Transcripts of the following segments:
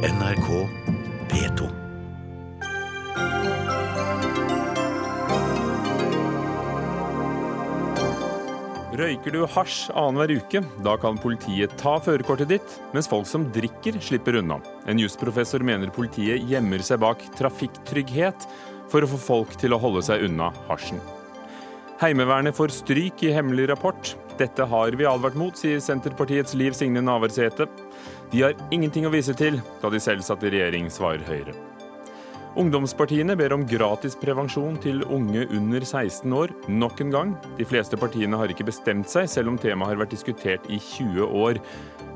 NRK P2. Røyker du hasj annenhver uke, da kan politiet ta førerkortet ditt, mens folk som drikker, slipper unna. En jusprofessor mener politiet gjemmer seg bak trafikktrygghet for å få folk til å holde seg unna hasjen. Heimevernet får stryk i hemmelig rapport. Dette har vi advart mot, sier Senterpartiets Liv Signe Navarsete. De har ingenting å vise til, da de selv satt i regjering, svarer Høyre. Ungdomspartiene ber om gratis prevensjon til unge under 16 år nok en gang. De fleste partiene har ikke bestemt seg, selv om temaet har vært diskutert i 20 år.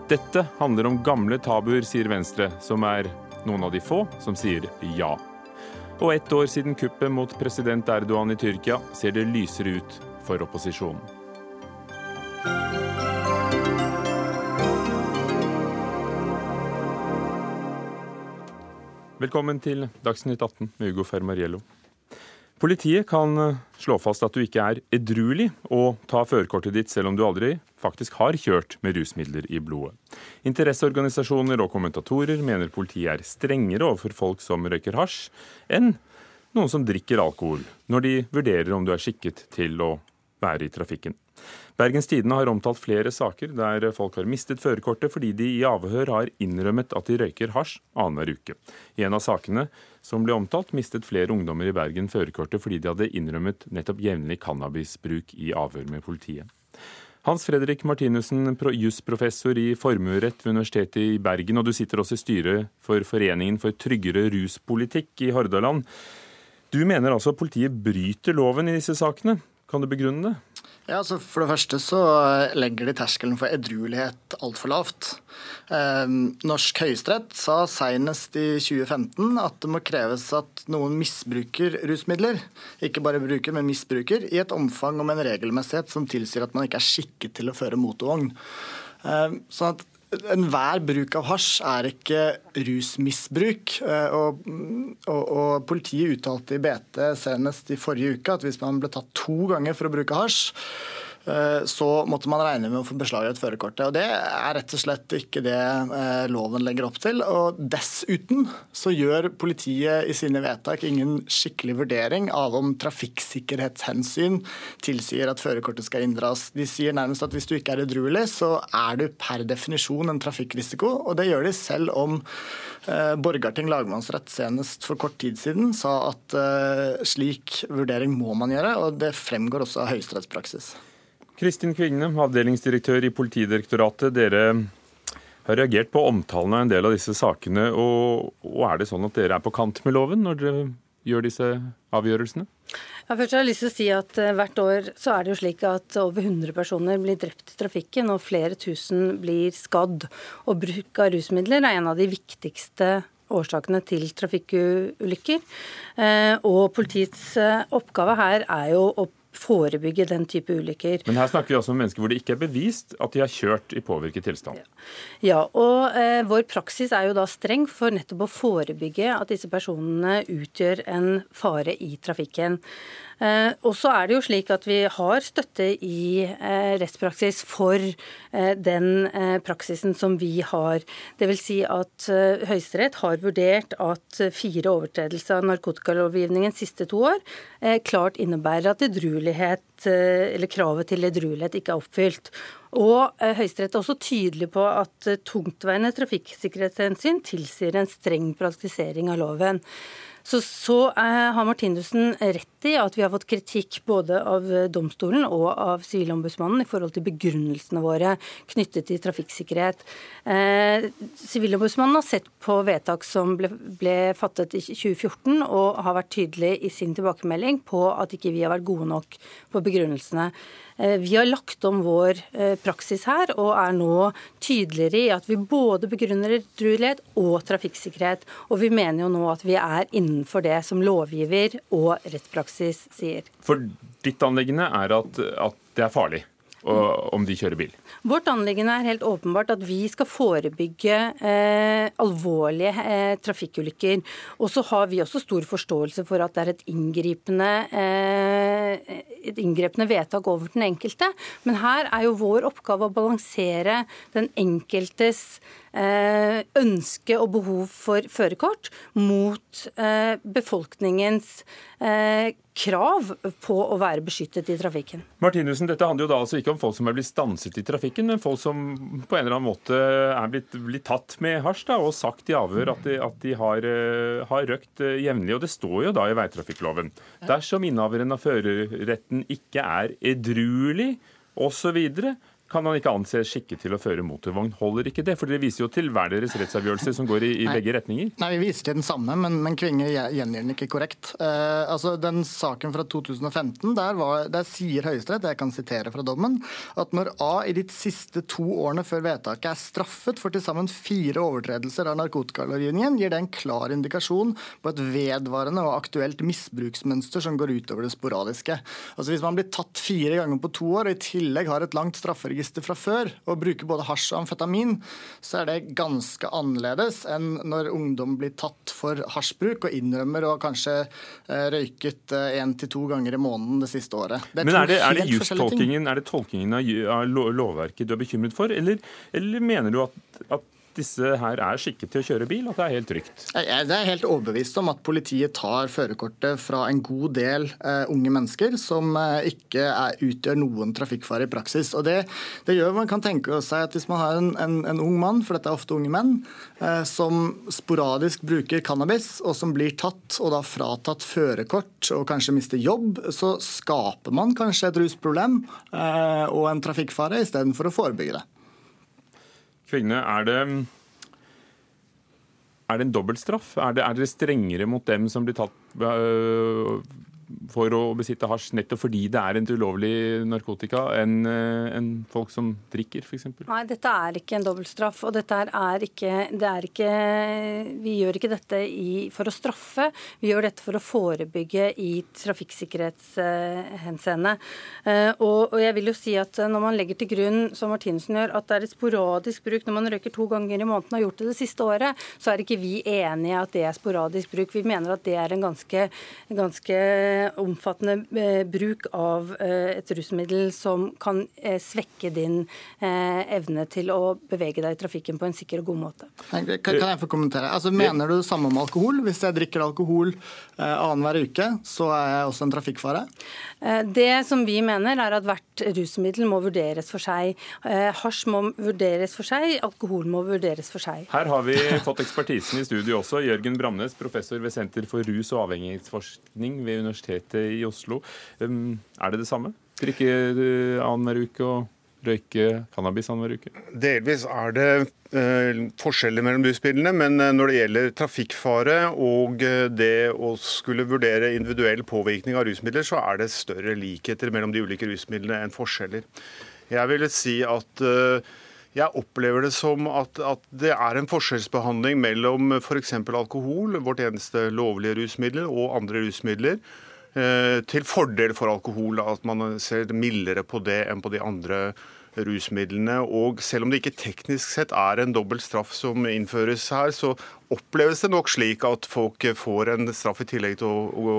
Dette handler om gamle tabuer, sier Venstre, som er noen av de få som sier ja. Og ett år siden kuppet mot president Erdogan i Tyrkia ser det lysere ut for opposisjonen. Velkommen til Dagsnytt 18 med Ugo Fermariello. Politiet kan eh, slå fast at du ikke er edruelig og ta førerkortet ditt selv om du aldri faktisk har kjørt med rusmidler i blodet. Interesseorganisasjoner og kommentatorer mener politiet er strengere overfor folk som røyker hasj, enn noen som drikker alkohol, når de vurderer om du er skikket til å være i trafikken. Bergens Tidende har omtalt flere saker der folk har mistet førerkortet fordi de i avhør har innrømmet at de røyker hasj annenhver uke. I en av sakene som ble omtalt, mistet flere ungdommer i Bergen førerkortet fordi de hadde innrømmet nettopp jevnlig cannabisbruk i avhør med politiet. Hans Fredrik Martinussen, jusprofessor i formuerett ved Universitetet i Bergen, og du sitter også i styret for Foreningen for tryggere ruspolitikk i Hordaland. Du mener altså politiet bryter loven i disse sakene. Kan du begrunne det? Ja, altså For det første så legger de terskelen for edruelighet altfor lavt. Eh, Norsk høyesterett sa senest i 2015 at det må kreves at noen misbruker rusmidler, ikke bare bruker, men misbruker, i et omfang og med en regelmessighet som tilsier at man ikke er skikket til å føre motorvogn. Eh, sånn at Enhver bruk av hasj er ikke rusmisbruk. Eh, og, og, og, Politiet uttalte i BT senest i forrige uke at hvis man ble tatt to ganger for å bruke hasj, så måtte man regne med å få beslaglagt førerkortet. Og Det er rett og slett ikke det eh, loven legger opp til. Og Dessuten så gjør politiet i sine vedtak ingen skikkelig vurdering av om trafikksikkerhetshensyn tilsier at førerkortet skal inndras. De sier nærmest at hvis du ikke er edruelig, så er du per definisjon en trafikkrisiko. Og det gjør de selv om eh, Borgarting lagmannsrett senest for kort tid siden sa at slik vurdering må man gjøre, og det fremgår også av høyesterettspraksis. Kristin Kvigne, avdelingsdirektør i Politidirektoratet. Dere har reagert på omtalen av en del av disse sakene. Og, og, er det sånn at dere er på kant med loven når dere gjør disse avgjørelsene? Ja, først har jeg lyst til å si at uh, Hvert år så er det jo slik at over 100 personer blir drept i trafikken, og flere tusen blir skadd. Og Bruk av rusmidler er en av de viktigste årsakene til trafikkulykker. Uh, og Politiets uh, oppgave her er jo å forebygge den type ulykker. Men her snakker vi også om mennesker hvor det ikke er bevist at de har kjørt i påvirket tilstand. Ja, ja og eh, vår praksis er jo da streng for nettopp å forebygge at disse personene utgjør en fare i trafikken. Eh, og så er det jo slik at vi har støtte i eh, rettspraksis for eh, den praksisen som vi har. Dvs. Si at Høyesterett har vurdert at fire overtredelser av narkotikalovgivningen siste to år klart innebærer at kravet til edruelighet ikke er oppfylt. Og Høyesterett er også tydelig på at tungtveiende trafikksikkerhetshensyn tilsier en streng praktisering av loven. Så, så har Martinussen rett i at vi har fått kritikk både av domstolen og av Sivilombudsmannen i forhold til begrunnelsene våre knyttet til trafikksikkerhet. Eh, Sivilombudsmannen har sett på vedtak som ble, ble, fattet i 2014, og har vært tydelig i sin tilbakemelding på at ikke vi har vært gode nok på begrunnelsene. Eh, vi har lagt om vår eh, praksis her, og er nå tydeligere i at vi både begrunner edruelighet og trafikksikkerhet. Og vi mener jo nå at vi er innenfor det som lovgiver og rettspraksis sier. For ditt anliggende er at, at det er farlig? om de kjører bil? Vårt anliggende er helt åpenbart at vi skal forebygge eh, alvorlige eh, trafikkulykker. Og så har vi også stor forståelse for at det er et inngripende, eh, et inngripende vedtak over den enkelte. Men her er jo vår oppgave å balansere den enkeltes Eh, ønske og behov for førerkort mot eh, befolkningens eh, krav på å være beskyttet i trafikken. Martinussen, Dette handler jo da altså ikke om folk som er blitt stanset i trafikken, men folk som på en eller annen måte er blitt, blitt tatt med hasj da, og sagt i avhør at de, at de har, har, røkt jevnlig. Og det står jo da i veitrafikkloven. Dersom innehaveren av førerretten ikke er edruelig osv., kan han ikke anses skikket til å føre motorvogn. Holder ikke det? For dere viser jo til hver deres rettsavgjørelse som går i, i begge retninger. Nei, vi viser til den samme, men, men Kvinge gjengir den ikke korrekt. Uh, altså, Den saken fra 2015, der, var, der sier Høyesterett, jeg kan sitere fra dommen, at når A i de siste to årene før vedtaket er straffet for til sammen fire overtredelser av narkotikalovgivningen, gir det en klar indikasjon på et vedvarende og aktuelt misbruksmønster som går utover det sporadiske. Altså Hvis man blir tatt fire ganger på to år og i tillegg har et langt strafferegister register fra før og bruker både hasj og amfetamin, så er det ganske annerledes enn når ungdom blir tatt for hasjbruk og innrømmer å kanskje eh, røyket én eh, til to ganger i måneden det siste året. Det Men er det, er det justtolkingen er det tolkingen av lovverket du er bekymret for, eller, eller mener du at, at disse her er skikket til å kjøre bil, at det er helt trygt? Jeg er helt overbevist om at politiet tar førerkortet fra en god del uh, unge mennesker som uh, ikke er, utgjør noen trafikkfare i praksis. Og det, det, gjør man kan tenke seg at Hvis man har en, en, en ung mann, for dette er ofte unge menn, uh, som sporadisk bruker cannabis, og som blir tatt og da fratatt førerkort og kanskje mister jobb, så skaper man kanskje et rusproblem og en trafikkfare istedenfor å forebygge det. Kvinne, er det er det en dobbeltstraff? Er, er dere strengere mot dem som blir tatt øh, for å besitte hasj nettopp fordi det er en ulovlig narkotika, enn eh, en folk som drikker, f.eks.? Nei, dette er ikke en dobbeltstraff. Og dette er ikke, det er ikke Vi gjør ikke dette i, for å straffe, vi gjør dette for å forebygge i trafikksikkerhetshenseende. Eh, og, og jeg vil jo si at når man legger til grunn, som Martinsen gjør, at det er et sporadisk bruk når man røyker to ganger i måneden og har gjort det det siste året, så er ikke vi enige at det er sporadisk bruk. Vi mener at det er en ganske, ganske omfattende eh, bruk av eh, et rusmiddel som kan eh, svekke din evne til å bevege deg i trafikken på en sikker og god måte. Kan, jeg få kommentere? Altså, mener du det samme om alkohol? Hvis jeg drikker alkohol annenhver uke, så er jeg også en trafikkfare? Det som vi mener, er at hvert rusmiddel må vurderes for seg. Hasj må vurderes for seg, alkohol må vurderes for seg. Her har vi fått ekspertisen i studio også. Jørgen Bramnes, professor ved Senter for rus- og avhengighetsforskning ved Universitetet Universitetet i Oslo. Er det det samme? Drikke eh, annenhver uke og røyke cannabis annenhver uke? Delvis er det eh, forskjeller mellom rusmidlene, men eh, når det gjelder trafikkfare og det å skulle vurdere individuell påvirkning av rusmidler, så er det større likheter mellom de ulike rusmidlene enn forskjeller. Jeg vil si at jeg opplever det som at, at, det er en forskjellsbehandling mellom f.eks. For alkohol, vårt eneste lovlige rusmiddel, og andre rusmidler. Eh, til fordel for alkohol. At man ser mildere på det enn på de andre rusmidlene. Og selv om det ikke teknisk sett er en dobbelt straff som innføres her, så oppleves det nok slik at folk får en straff i tillegg til å, å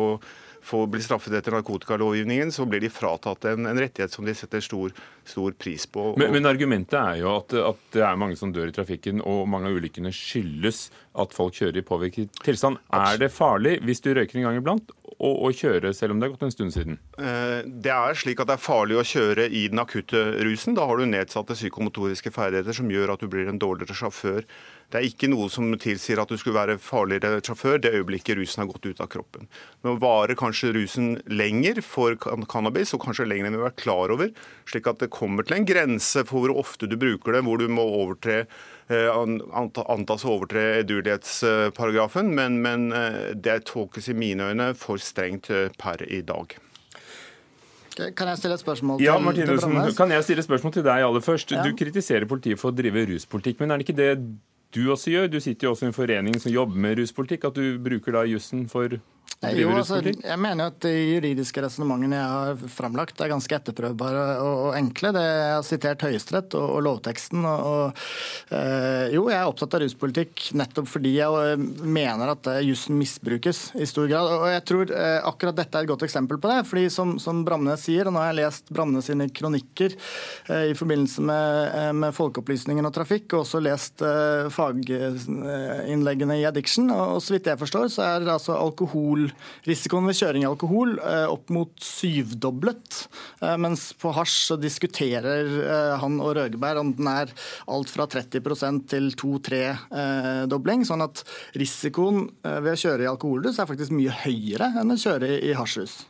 får bli straffet etter narkotikalovgivningen, så blir de fratatt en, en rettighet som de setter stor, stor pris på. Men, men, argumentet er jo at, at, det er mange som dør i trafikken, og mange av ulykkene skyldes at folk kjører i påvirket tilstand. Er det farlig hvis du røyker en gang iblant? Å, kjøre selv om det har gått en stund siden? Eh, det er slik at det er farlig å kjøre i den akutte rusen. Da har du nedsatte psykomotoriske ferdigheter som gjør at du blir en dårligere sjåfør. Det er ikke noe som tilsier at du skulle være farligere sjåfør det øyeblikket rusen har gått ut av kroppen. Nå varer kanskje rusen lenger for cannabis, og kanskje lenger enn vi har vært klar over. Slik at det kommer til en grense for hvor ofte du bruker det, hvor du må overtre antas å overtre edruelighetsparagrafen, men, men eh, det tolkes i mine øyne for strengt eh, per i dag. Kan jeg stille et spørsmål til, ja, Martinus, Kan jeg stille et spørsmål til deg aller først? Ja. Du kritiserer politiet for å drive ruspolitikk, men er det ikke det du også gjør? Du sitter jo også i en forening som jobber med ruspolitikk. At du bruker da jussen for Jo, altså, jeg mener at De juridiske resonnementene jeg har framlagt, er ganske etterprøvbare og, og enkle. Det, jeg har sitert Høyesterett og, og, lovteksten. Og, og, øh, jo, jeg er opptatt av ruspolitikk nettopp fordi jeg eh, mener at jussen misbrukes i stor grad. Og jeg tror øh, akkurat dette er et godt eksempel på det. fordi Som, som Bramnes sier, og nå har jeg lest Bramnes sine kronikker øh, i forbindelse med, med, Folkeopplysningen og trafikk, og også lest faginnleggene i Addiction. Og, så vidt jeg forstår, så er altså alkohol risikoen ved kjøring i alkohol eh, opp mot syvdoblet. Eh, mens på hasj diskuterer eh, han og Røgeberg om den er alt fra 30% til 2-3-dobling. Sånn at risikoen ved å kjøre i alkoholrus er faktisk mye høyere enn å kjøre i hasjrus.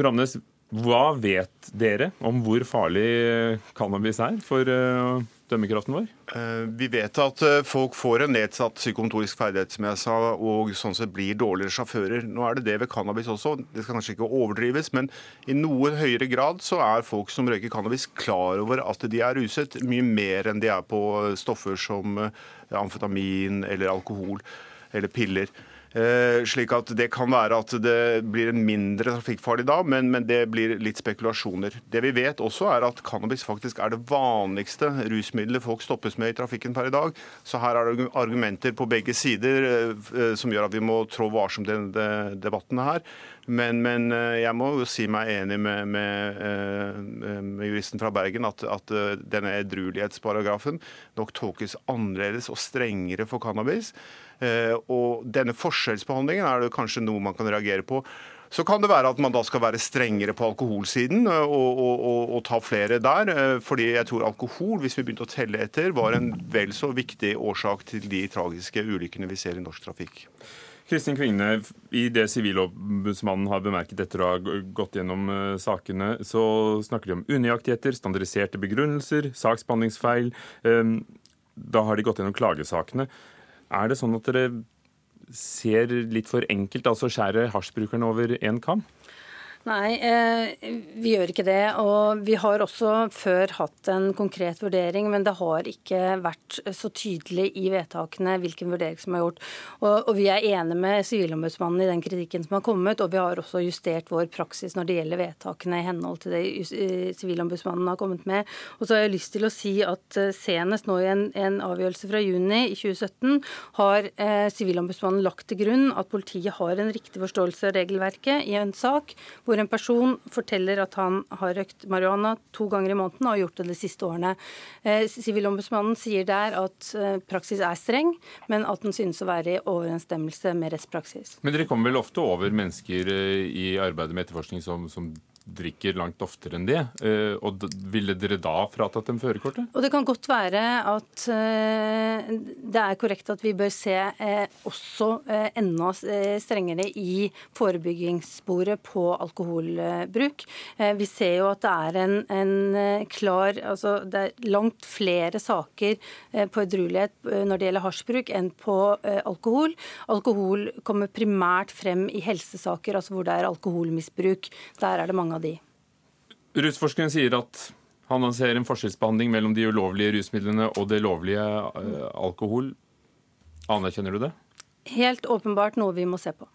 Ramnes, hva vet dere om hvor farlig cannabis er for dømmekraften vår? Eh, vi vet at eh, folk får en nedsatt psykomotorisk ferdighet, som jeg sa, og sånn sett blir dårligere sjåfører. Nå er det det ved cannabis også. Det skal kanskje ikke overdrives, men i noe høyere grad så er folk som røyker cannabis, klar over at de er ruset, mye mer enn de er på stoffer som eh, amfetamin eller alkohol eller piller. Eh, slik at Det kan være at det blir en mindre trafikkfarlig da, men, men, det blir litt spekulasjoner. Det vi vet også er at Cannabis faktisk er det vanligste rusmiddelet folk stoppes med i trafikken per i dag. Så her er det argumenter på begge sider eh, eh, som gjør at vi må trå varsomt i debatten her. Men, men, jeg må jo si meg enig med, med, med juristen fra Bergen at, at denne edruelighetsparagrafen nok tolkes annerledes og strengere for cannabis. Eh, og denne forskjellsbehandlingen er det kanskje noe man kan reagere på. Så kan det være at man da skal være strengere på alkoholsiden eh, og, og, og, og, ta flere der. Eh, fordi jeg tror alkohol, hvis vi begynte å telle etter, var en vel så viktig årsak til de tragiske ulykkene vi ser i norsk trafikk. Kristin Kvingne, i det Sivilombudsmannen har bemerket etter å ha gått gjennom sakene, så snakker de om unøyaktigheter, standardiserte begrunnelser, saksbehandlingsfeil. Da har de gått gjennom klagesakene. Er det sånn at dere ser litt for enkelt, altså skjærer hasjbrukerne over én kam? Nei, eh, vi gjør ikke det. Og vi har også før hatt en konkret vurdering, men det har ikke vært så tydelig i vedtakene hvilken vurdering som er gjort. Og, vi er enige med Sivilombudsmannen i den kritikken som har kommet, og vi har også justert vår praksis når det gjelder vedtakene i henhold til det eh, Sivilombudsmannen har kommet med. Og så har jeg lyst til å si at eh, senest nå i en, en avgjørelse fra juni i 2017 har Sivilombudsmannen lagt til grunn at politiet har en riktig forståelse av regelverket i en sak hvor en person forteller at han har røkt marihuana to ganger i måneden og har gjort det de siste årene. Eh, sivilombudsmannen sier der at eh, praksis er streng, men at den synes å være i overensstemmelse med rettspraksis. Men dere kommer vel ofte over mennesker eh, i arbeidet med etterforskning som, som drikker langt oftere enn det. Eh, og Ville dere da fratatt dem førerkortet? Det kan godt være at eh, det er korrekt at vi bør se eh, også enda strengere i forebyggingssporet på alkoholbruk. Vi ser jo at det er en, en klar altså Det er langt flere saker på edruelighet når det gjelder hasjbruk, enn på alkohol. Alkohol kommer primært frem i helsesaker, altså hvor det er alkoholmisbruk. Der er det mange av de. Rusforskeren sier at han ser en forskjellsbehandling mellom de ulovlige rusmidlene og det lovlige uh, alkohol. Anerkjenner du det? Helt åpenbart noe vi må se på.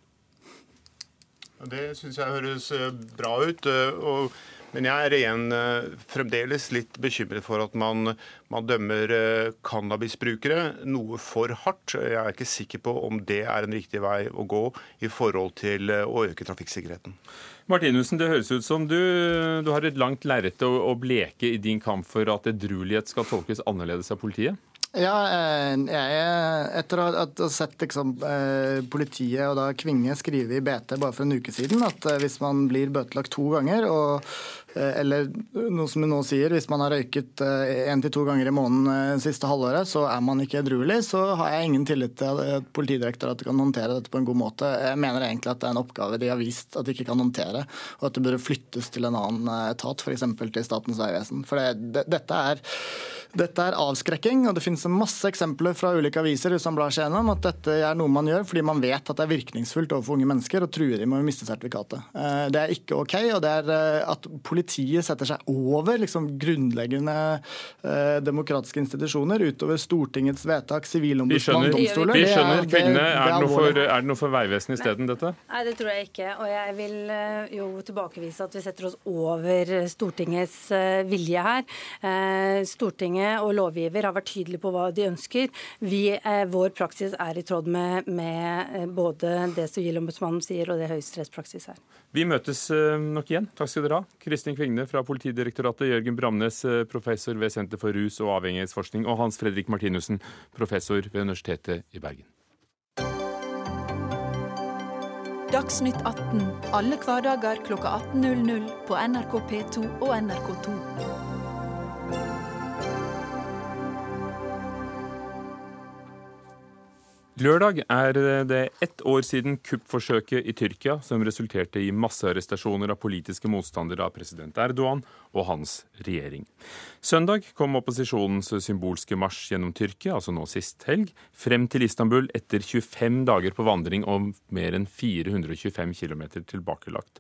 Det syns jeg høres eh, bra ut. Eh, og men jeg er igjen eh, fremdeles litt bekymret for at man, man dømmer eh, cannabisbrukere noe for hardt. Jeg er ikke sikker på om det er en riktig vei å gå i forhold til eh, å øke trafikksikkerheten. Martinussen, det høres ut som du, du har et langt lerret å, å bleke i din kamp for at edruelighet skal tolkes annerledes av politiet? Ja, jeg, etter å ha sett liksom, politiet og da Kvinge skrive i BT bare for en uke siden at hvis man blir bøtelagt to ganger og eller noe som hun nå sier, hvis man har røyket én eh, til to ganger i måneden eh, siste halvåret, så er man ikke edruelig, så har jeg ingen tillit til at Politidirektoratet kan håndtere dette på en god måte. Jeg mener egentlig at det er en oppgave de har vist at de ikke kan håndtere, og at det burde flyttes til en annen etat, f.eks. til Statens vegvesen. For det, det, dette er dette er avskrekking, og det finnes masse eksempler fra ulike aviser som blar seg gjennom, at dette er noe man gjør fordi man vet at det er virkningsfullt overfor unge mennesker og truer dem med å miste sertifikatet. Det er ikke OK, og det er at politiet politiet setter seg over liksom, grunnleggende eh, demokratiske institusjoner, utover Stortingets vedtak, sivilombudsmann, domstoler. Vi skjønner. Kvinnene, er, det er det noe for Vegvesenet isteden, dette? Nei, det tror jeg ikke. Og jeg vil eh, jo tilbakevise at vi setter oss over Stortingets eh, vilje her. Eh, Stortinget og lovgiver har vært tydelige på hva de ønsker. Vi, vår praksis er i tråd med, med både det Sivilombudsmannen sier og det høyesterettspraksis er. Vi møtes eh, nok igjen. Takk skal dere ha. Kristin Kvigne fra Politidirektoratet, Jørgen Bramnes, eh, professor ved Senter for rus- og avhengighetsforskning, og Hans Fredrik Martinussen, professor ved Universitetet i Bergen. Dagsnytt 18 alle hverdager klokka 18.00 på NRK P2 og NRK2. Lørdag er det ett år siden kuppforsøket i Tyrkia som resulterte i massearrestasjoner av politiske motstandere av president Erdogan og hans regjering. Søndag kom opposisjonens symbolske marsj gjennom Tyrkia, altså nå sist helg, frem til Istanbul etter 25 dager på vandring og mer enn 425 km tilbakelagt.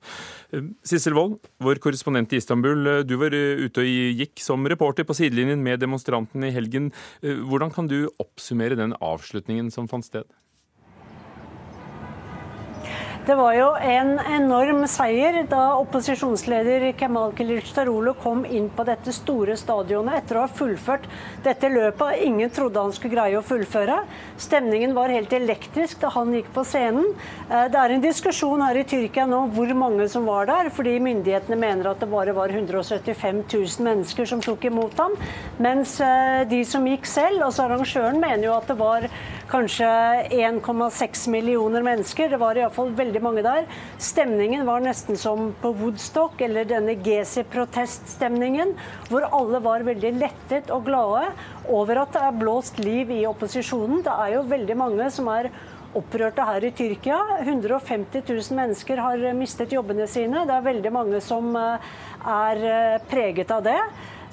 Sissel Wold, vår korrespondent i Istanbul, du var ute og gikk som reporter på sidelinjen med demonstrantene i helgen. Hvordan kan du oppsummere den avslutningen som fant sted? Det var jo en enorm seier da opposisjonsleder Kemal Kılıçdaroğlu kom inn på dette store stadionet etter å ha fullført dette løpet. Ingen trodde han skulle greie å fullføre. Stemningen var helt elektrisk da han gikk på scenen. Eh, det er en diskusjon her i Tyrkia nå hvor mange som var der, fordi myndighetene mener at det bare var 175 000 mennesker som tok imot ham. Mens eh, de som gikk selv, altså arrangøren, mener jo at det var kanskje 1,6 millioner mennesker. Det var iallfall veldig mange der. Stemningen var nesten som på Woodstock, eller denne Gezi-proteststemningen, hvor alle var veldig lettet og glade over at det er blåst liv i opposisjonen. Det er jo veldig mange som er opprørte her i Tyrkia. 150 000 mennesker har mistet jobbene sine. Det er veldig mange som eh, er eh, preget av det.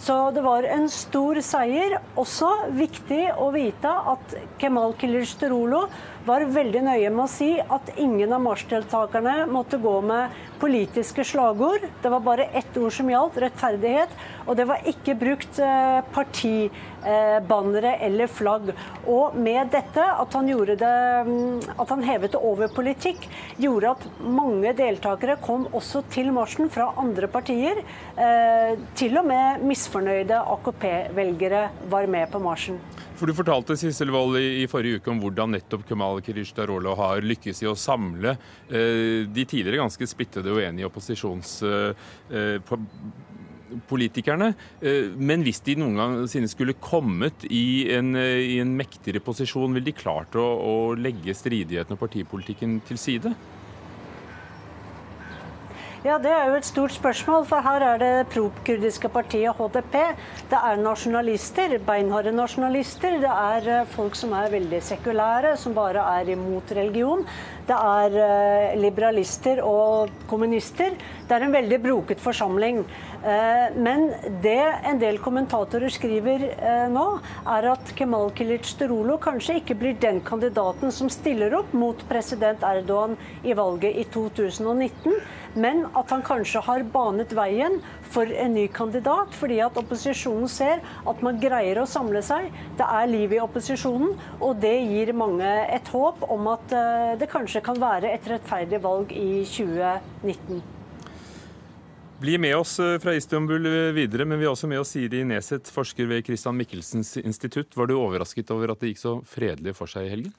Så det var en stor seier. Også viktig å vite at Kemal Kilicdaroglu var veldig nøye med å si at ingen av marsjdeltakerne måtte gå med politiske slagord. Det var bare ett ord som gjaldt, rettferdighet. Og det var ikke brukt eh, partibannere eller flagg. Og med dette, at han, det, mm, at han hevet det over politikk, gjorde at mange deltakere kom også til marsjen fra andre partier. Eh, til og med misfornøyde AKP-velgere var med på marsjen. For Du fortalte Sissel Wold i, forrige uke om hvordan nettopp Kemal Kiristarolo har lykkes i å samle eh, de tidligere ganske splittede og uenige opposisjonspolitikerne. Eh, eh, men hvis de noen gang skulle kommet i en, eh, i en mektigere posisjon, ville de klart å, å legge stridighetene og partipolitikken til side? Ja, Det er jo et stort spørsmål, for her er det pro-kurdiske partiet HDP. Det er nasjonalister, beinharde nasjonalister. Det er eh, folk som er veldig sekulære, som bare er imot religion. Det er eh, liberalister og kommunister. Det er en veldig broket forsamling. Eh, men det en del kommentatorer skriver nå, er at Kemal Kilicdaroglu kanskje ikke blir den kandidaten som stiller opp mot president Erdogan i valget i 2019 men at han kanskje har banet veien for en ny kandidat, fordi at opposisjonen ser at man greier å samle seg. Det er liv i opposisjonen, og det gir mange et håp om at eh, det kanskje kan være et rettferdig valg i 2019. Bli med oss eh, fra Istanbul eh, videre, men vi har også med oss Siri Neseth, forsker ved Christian Michelsens institutt. Var du overrasket over at det gikk så fredelig for seg i helgen?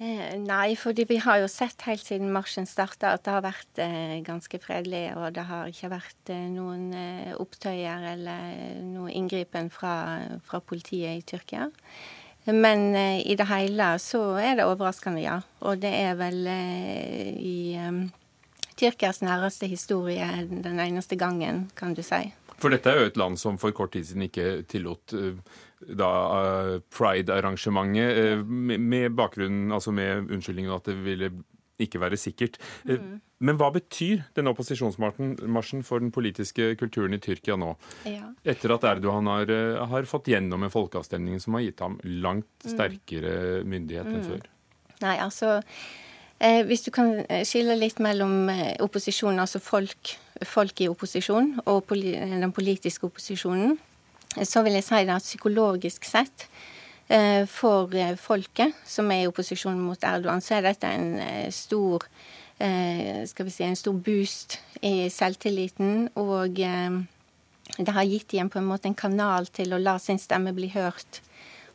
Eh, nei, fordi vi har jo sett helt siden marsjen starta at det har vært ganske fredelig. Og det har ikke vært noen opptøyer eller noe inngripen fra, fra, politiet i Tyrkia. Men i det hele så er det overraskende, ja. Og det er vel i Tyrkias næreste historie den eneste gangen, kan du si. For dette er jo et land som for kort tid siden ikke tillot da uh, pride-arrangementet uh, med, bakgrunnen, altså med unnskyldningen at det ville ikke være sikkert. Mm. Men hva betyr denne opposisjonsmarsjen for den politiske kulturen i Tyrkia nå? Ja. Etter at Erdogan har, har, fått gjennom en folkeavstemning som har gitt ham langt mm. sterkere myndighet enn mm. før? Nei, altså Eh, hvis du kan eh, skille litt mellom eh, opposisjonen, altså folk, folk i opposisjon, og den politiske opposisjonen, så vil jeg si at psykologisk sett for folket som er i opposisjon mot Erdogan, så er dette en stor skal vi si, en stor boost i selvtilliten. Og det har gitt dem på en måte en kanal til å la sin stemme bli hørt.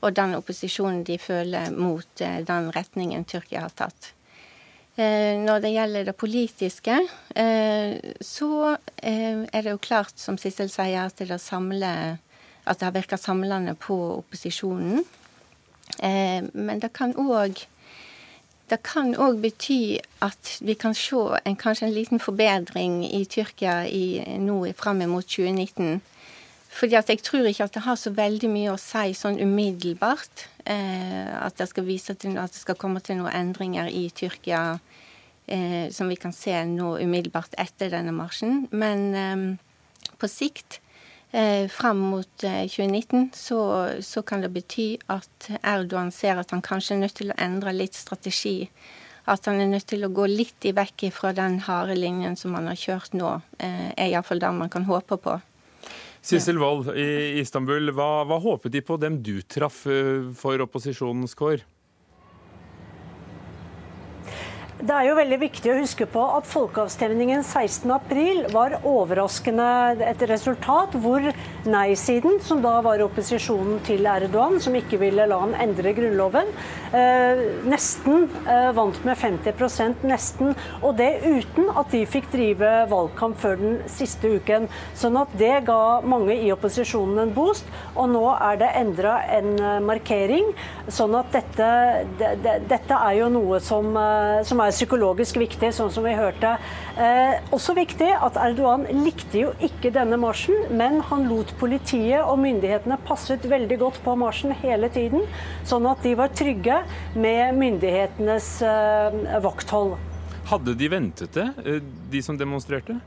Og den opposisjonen de føler mot den retningen Tyrkia har tatt. Eh, når det gjelder det politiske, eh, så eh, er det jo klart, som Sissel sier, at det, samler, at det har virka samlende på opposisjonen. Men det kan òg det kan òg bety at vi kan se en, kanskje en liten forbedring i Tyrkia i, nå fram mot 2019. Fordi at jeg tror ikke at det har så veldig mye å si sånn umiddelbart. Eh, at det skal vise til at det skal komme til noen endringer i Tyrkia eh, som vi kan se nå umiddelbart etter denne marsjen. Men eh, på sikt, eh, fram mot 2019, eh, så, så, kan det bety at Erdogan ser at han kanskje er nødt til å endre litt strategi. At han er nødt til å gå litt i vekk fra den harde linjen som han har kjørt nå, eh, er iallfall det man kan håpe på. Sissel Wold i Istanbul, hva, hva håpet de på dem du traff eh, for opposisjonens kår? Det er jo veldig viktig å huske på at folkeavstemningen 16.4 var overraskende et resultat hvor nei-siden, som da var opposisjonen til Erdogan, som ikke ville la han endre grunnloven, eh, nesten eh, vant med 50% nesten. Og det uten at de fikk drive valgkamp før den siste uken. Sånn at det ga mange i opposisjonen en boost. Og nå er det endra en eh, markering. Sånn at dette, det, det, dette er jo noe som, som er er psykologisk viktig, sånn som vi hørte. Eh, også viktig at Erdogan likte jo ikke denne marsjen, men han lot politiet og myndighetene passet veldig godt på marsjen hele tiden, sånn at de var trygge med myndighetenes eh, vakthold. Hadde de ventet det, eh, de som demonstrerte?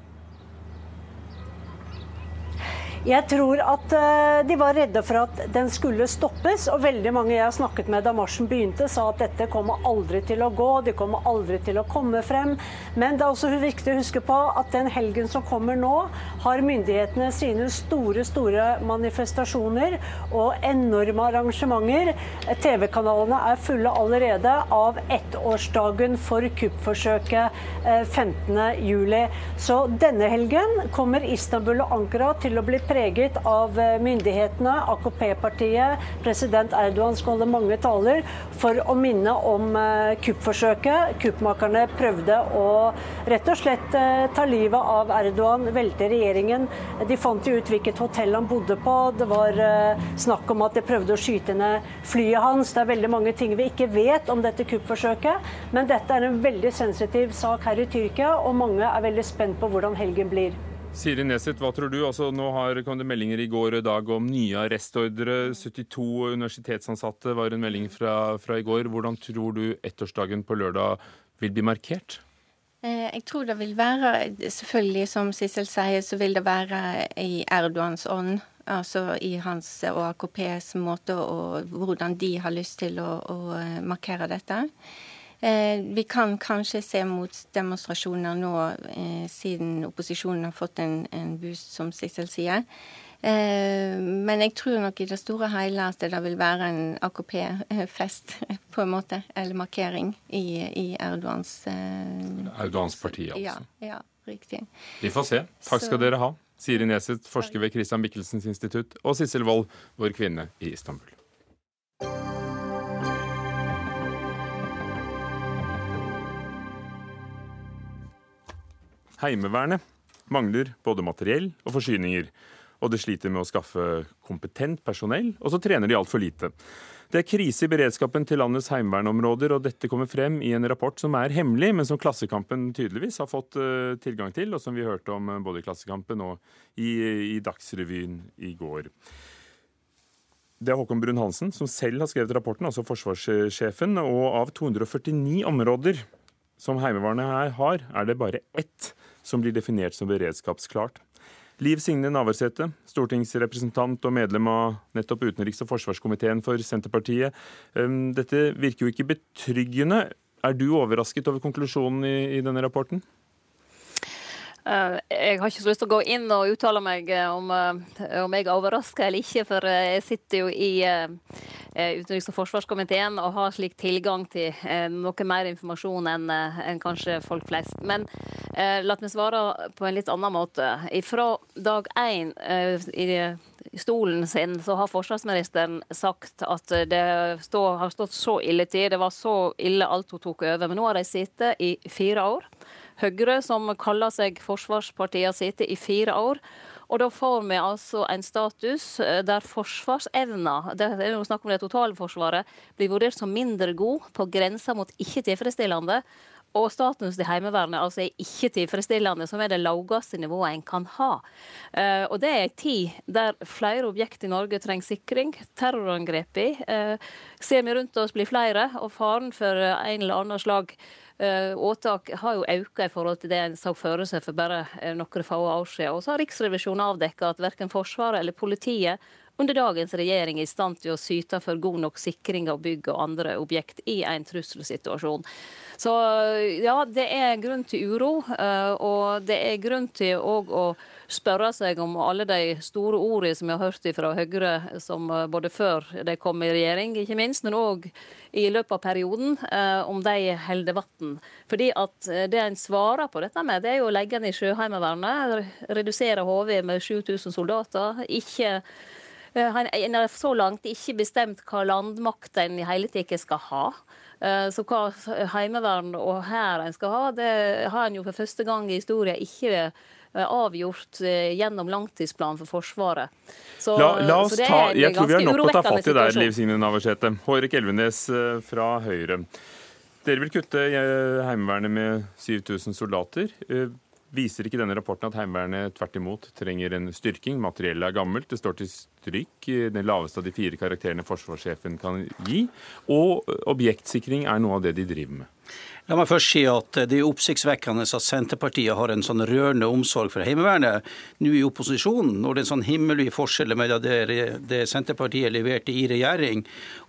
Jeg tror at uh, de var redde for at den skulle stoppes. Og veldig mange jeg har snakket med da marsjen begynte, sa at dette kommer aldri til å gå, de kommer aldri til å komme frem. Men det er også viktig å huske på at den helgen som kommer nå, har myndighetene sine store, store manifestasjoner og enorme arrangementer. TV-kanalene er fulle allerede av ettårsdagen for kuppforsøket uh, eh, 15.07. Så denne helgen kommer Istanbul og Ankara til å bli preget av eh, myndighetene, AKP-partiet. President Erdogan skal holde mange taler for å minne om eh, kuppforsøket. Kuppmakerne prøvde å rett og slett ta livet av Erdogan, velte regjeringen. De fant jo ut hvilket hotell han bodde på. Det var snakk om at de prøvde å skyte ned flyet hans. Det er veldig mange ting vi ikke vet om dette kuppforsøket. Men dette er en veldig sensitiv sak her i Tyrkia, og mange er veldig spent på hvordan helgen blir. Siri Neseth, hva tror du? Altså, nå har, kom det meldinger i går og dag om nye arrestordre. 72 universitetsansatte var en melding fra, fra i går. Hvordan tror du ettårsdagen på lørdag vil bli markert? Eh, jeg tror det vil være, selvfølgelig som Sissel sier, så vil det være i Erdogans ånd. Altså i hans og AKPs måte og hvordan de har lyst til å, å markere dette. Eh, vi kan kanskje se mot demonstrasjoner nå, eh, siden opposisjonen har fått en, en boost, som Sissel sier. Eh, men jeg tror nok i det store hele at det vil være en AKP-fest, på en måte, eller markering, i, i Erdogans Erdogans parti, altså. Ja, ja, riktig. Vi får se. Takk skal Så... dere ha. Siri Neseth, forsker ved Christian Michelsens institutt, og Sissel Wold, vår kvinne i Istanbul. Heimevernet mangler både materiell og forsyninger. Og det sliter med å skaffe kompetent personell, og så trener de altfor lite. Det er krise i beredskapen til landets heimevernområder, og dette kommer frem i en rapport som er hemmelig, men som Klassekampen tydeligvis har fått uh, tilgang til, og som vi hørte om uh, både i Klassekampen og i, i Dagsrevyen i går. Det er Håkon Brun-Hansen som selv har skrevet rapporten, altså forsvarssjefen. Og av 249 områder som Heimevernet her har, er det bare ett som blir definert som beredskapsklart. Liv Signe Navarsete, stortingsrepresentant og medlem av nettopp utenriks- og forsvarskomiteen for Senterpartiet. Dette virker jo ikke betryggende. Er du overrasket over konklusjonen i, i denne rapporten? Eh, jeg har ikke så lyst til å gå inn og uttale meg eh, om, eh, om jeg er overraska eller ikke, for jeg sitter jo i utenriks- og forsvarskomiteen og har slik tilgang til noe mer informasjon enn en kanskje folk flest. Men la meg svare på en litt annen måte. Fra dag én i stolen sin så har forsvarsministeren sagt at det stå, har stått så ille til. Det var så ille alt hun tok over. Men nå har de sittet i fire år. Høyre, som kaller seg forsvarspartiet, har sittet i fire år. Og da får vi altså en status eh, der forsvarsevna, det er jo snakk om det totalforsvaret, blir vurdert som mindre god, på grensa mot ikke tilfredsstillende. Og statens til Heimevernet altså er ikke tilfredsstillende, som er det laveste nivået en kan ha. Uh, og det er ei tid der flere objekt i Norge trenger sikring. Terrorangrepene uh, ser vi rundt oss blir flere, og faren for en eller annen slag Eh, åtak har jo auka i forhold til det en så føre seg for bare eh, noen få år siden. Og så har Riksrevisjonen avdekka at verken Forsvaret eller politiet under dagens regjering er i stand til å syte for god nok sikring av bygg og andre objekt i en trusselsituasjon. Så ja, det er grunn til uro, eh, og det er grunn til òg å spørre seg om alle de store ordene som vi har hørt fra Høyre, som eh, både før de kom i regjering, ikke minst, men òg i løpet av perioden, eh, om de holder vann. Fordi at eh, det en svarer på dette med, det er jo å legge ned Sjøheimevernet, redusere HV med 7000 soldater. ikke en har så langt ikke bestemt hva landmakt en i hele tatt skal ha. Så hva heimevern og hær en skal ha, det har en jo for første gang i historien ikke avgjort eh, gjennom langtidsplanen for Forsvaret. Så, la, la oss ta, jeg tror vi har nok å ta fatt i der, Liv Signe Navarsete. Hårek Elvenes eh, fra Høyre. Dere vil kutte Heimevernet med 7000 soldater. Viser ikke denne rapporten at Heimevernet tvert imot trenger en styrking? Materiellet er gammelt, det står til stryk, den laveste av de fire karakterene forsvarssjefen kan gi. Og objektsikring er noe av det de driver med. La meg først si at det er oppsiktsvekkende at Senterpartiet har en sånn rørende omsorg for Heimevernet nå i opposisjon, når det er en sånn himmelvid forskjell mellom det, det, Senterpartiet leverte i regjering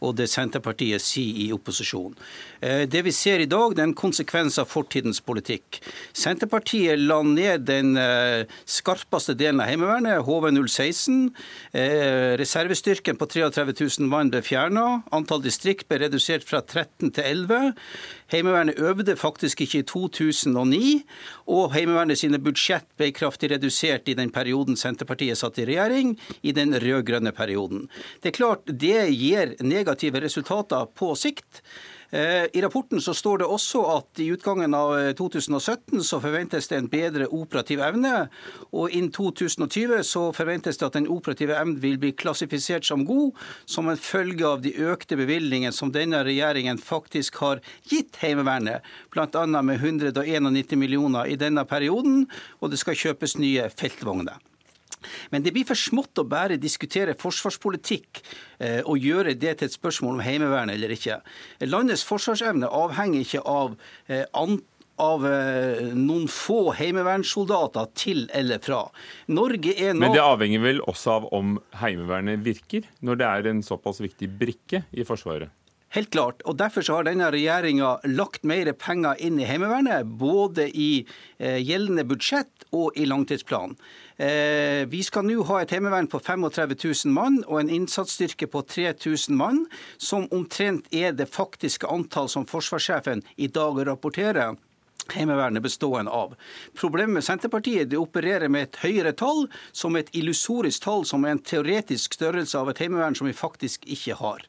og det Senterpartiet sier i opposisjon. Eh, det vi ser i dag, det er en konsekvens av fortidens politikk. Senterpartiet la ned den eh, skarpeste delen av Heimevernet, HV016. Eh, reservestyrken på 33 000 mann ble fjerna. Antall distrikt ble redusert fra 13 til 11. Heimevernet øvde faktisk ikke i 2009, og Heimevernet sine budsjett ble kraftig redusert i den perioden Senterpartiet satt i regjering, i den rød-grønne perioden. Det er klart det gir negative resultater på sikt. Eh, I rapporten så står det også at i utgangen av 2017 eh, så forventes det en bedre operativ evne. Og innen 2020 så forventes det at den operative evnen vil bli klassifisert som god, som en følge av de økte bevilgningene som denne regjeringen faktisk har gitt Heimevernet, bl.a. med 191 millioner i denne perioden, og det skal kjøpes nye feltvogner. Men det blir for smått å bare diskutere forsvarspolitikk eh, og gjøre det til et spørsmål om Heimevernet eller ikke. Landets forsvarsevne avhenger ikke av eh, antall av eh, noen få heimevernssoldater til eller fra. Norge er nå Men det avhenger vel også av om Heimevernet virker, når det er en såpass viktig brikke i Forsvaret? Helt klart. og Derfor har denne regjeringa lagt mer penger inn i Heimevernet, både i eh, gjeldende budsjett og i langtidsplanen. Eh, vi skal nå ha et heimevern på 35 000 mann og en innsatsstyrke på 3000 mann, som omtrent er det faktiske antall som forsvarssjefen i dag rapporterer. Heimevernet bestående av. Problemet med Senterpartiet de opererer med et høyere tall, som et illusorisk tall, som er en teoretisk størrelse av et heimevern som vi faktisk ikke har.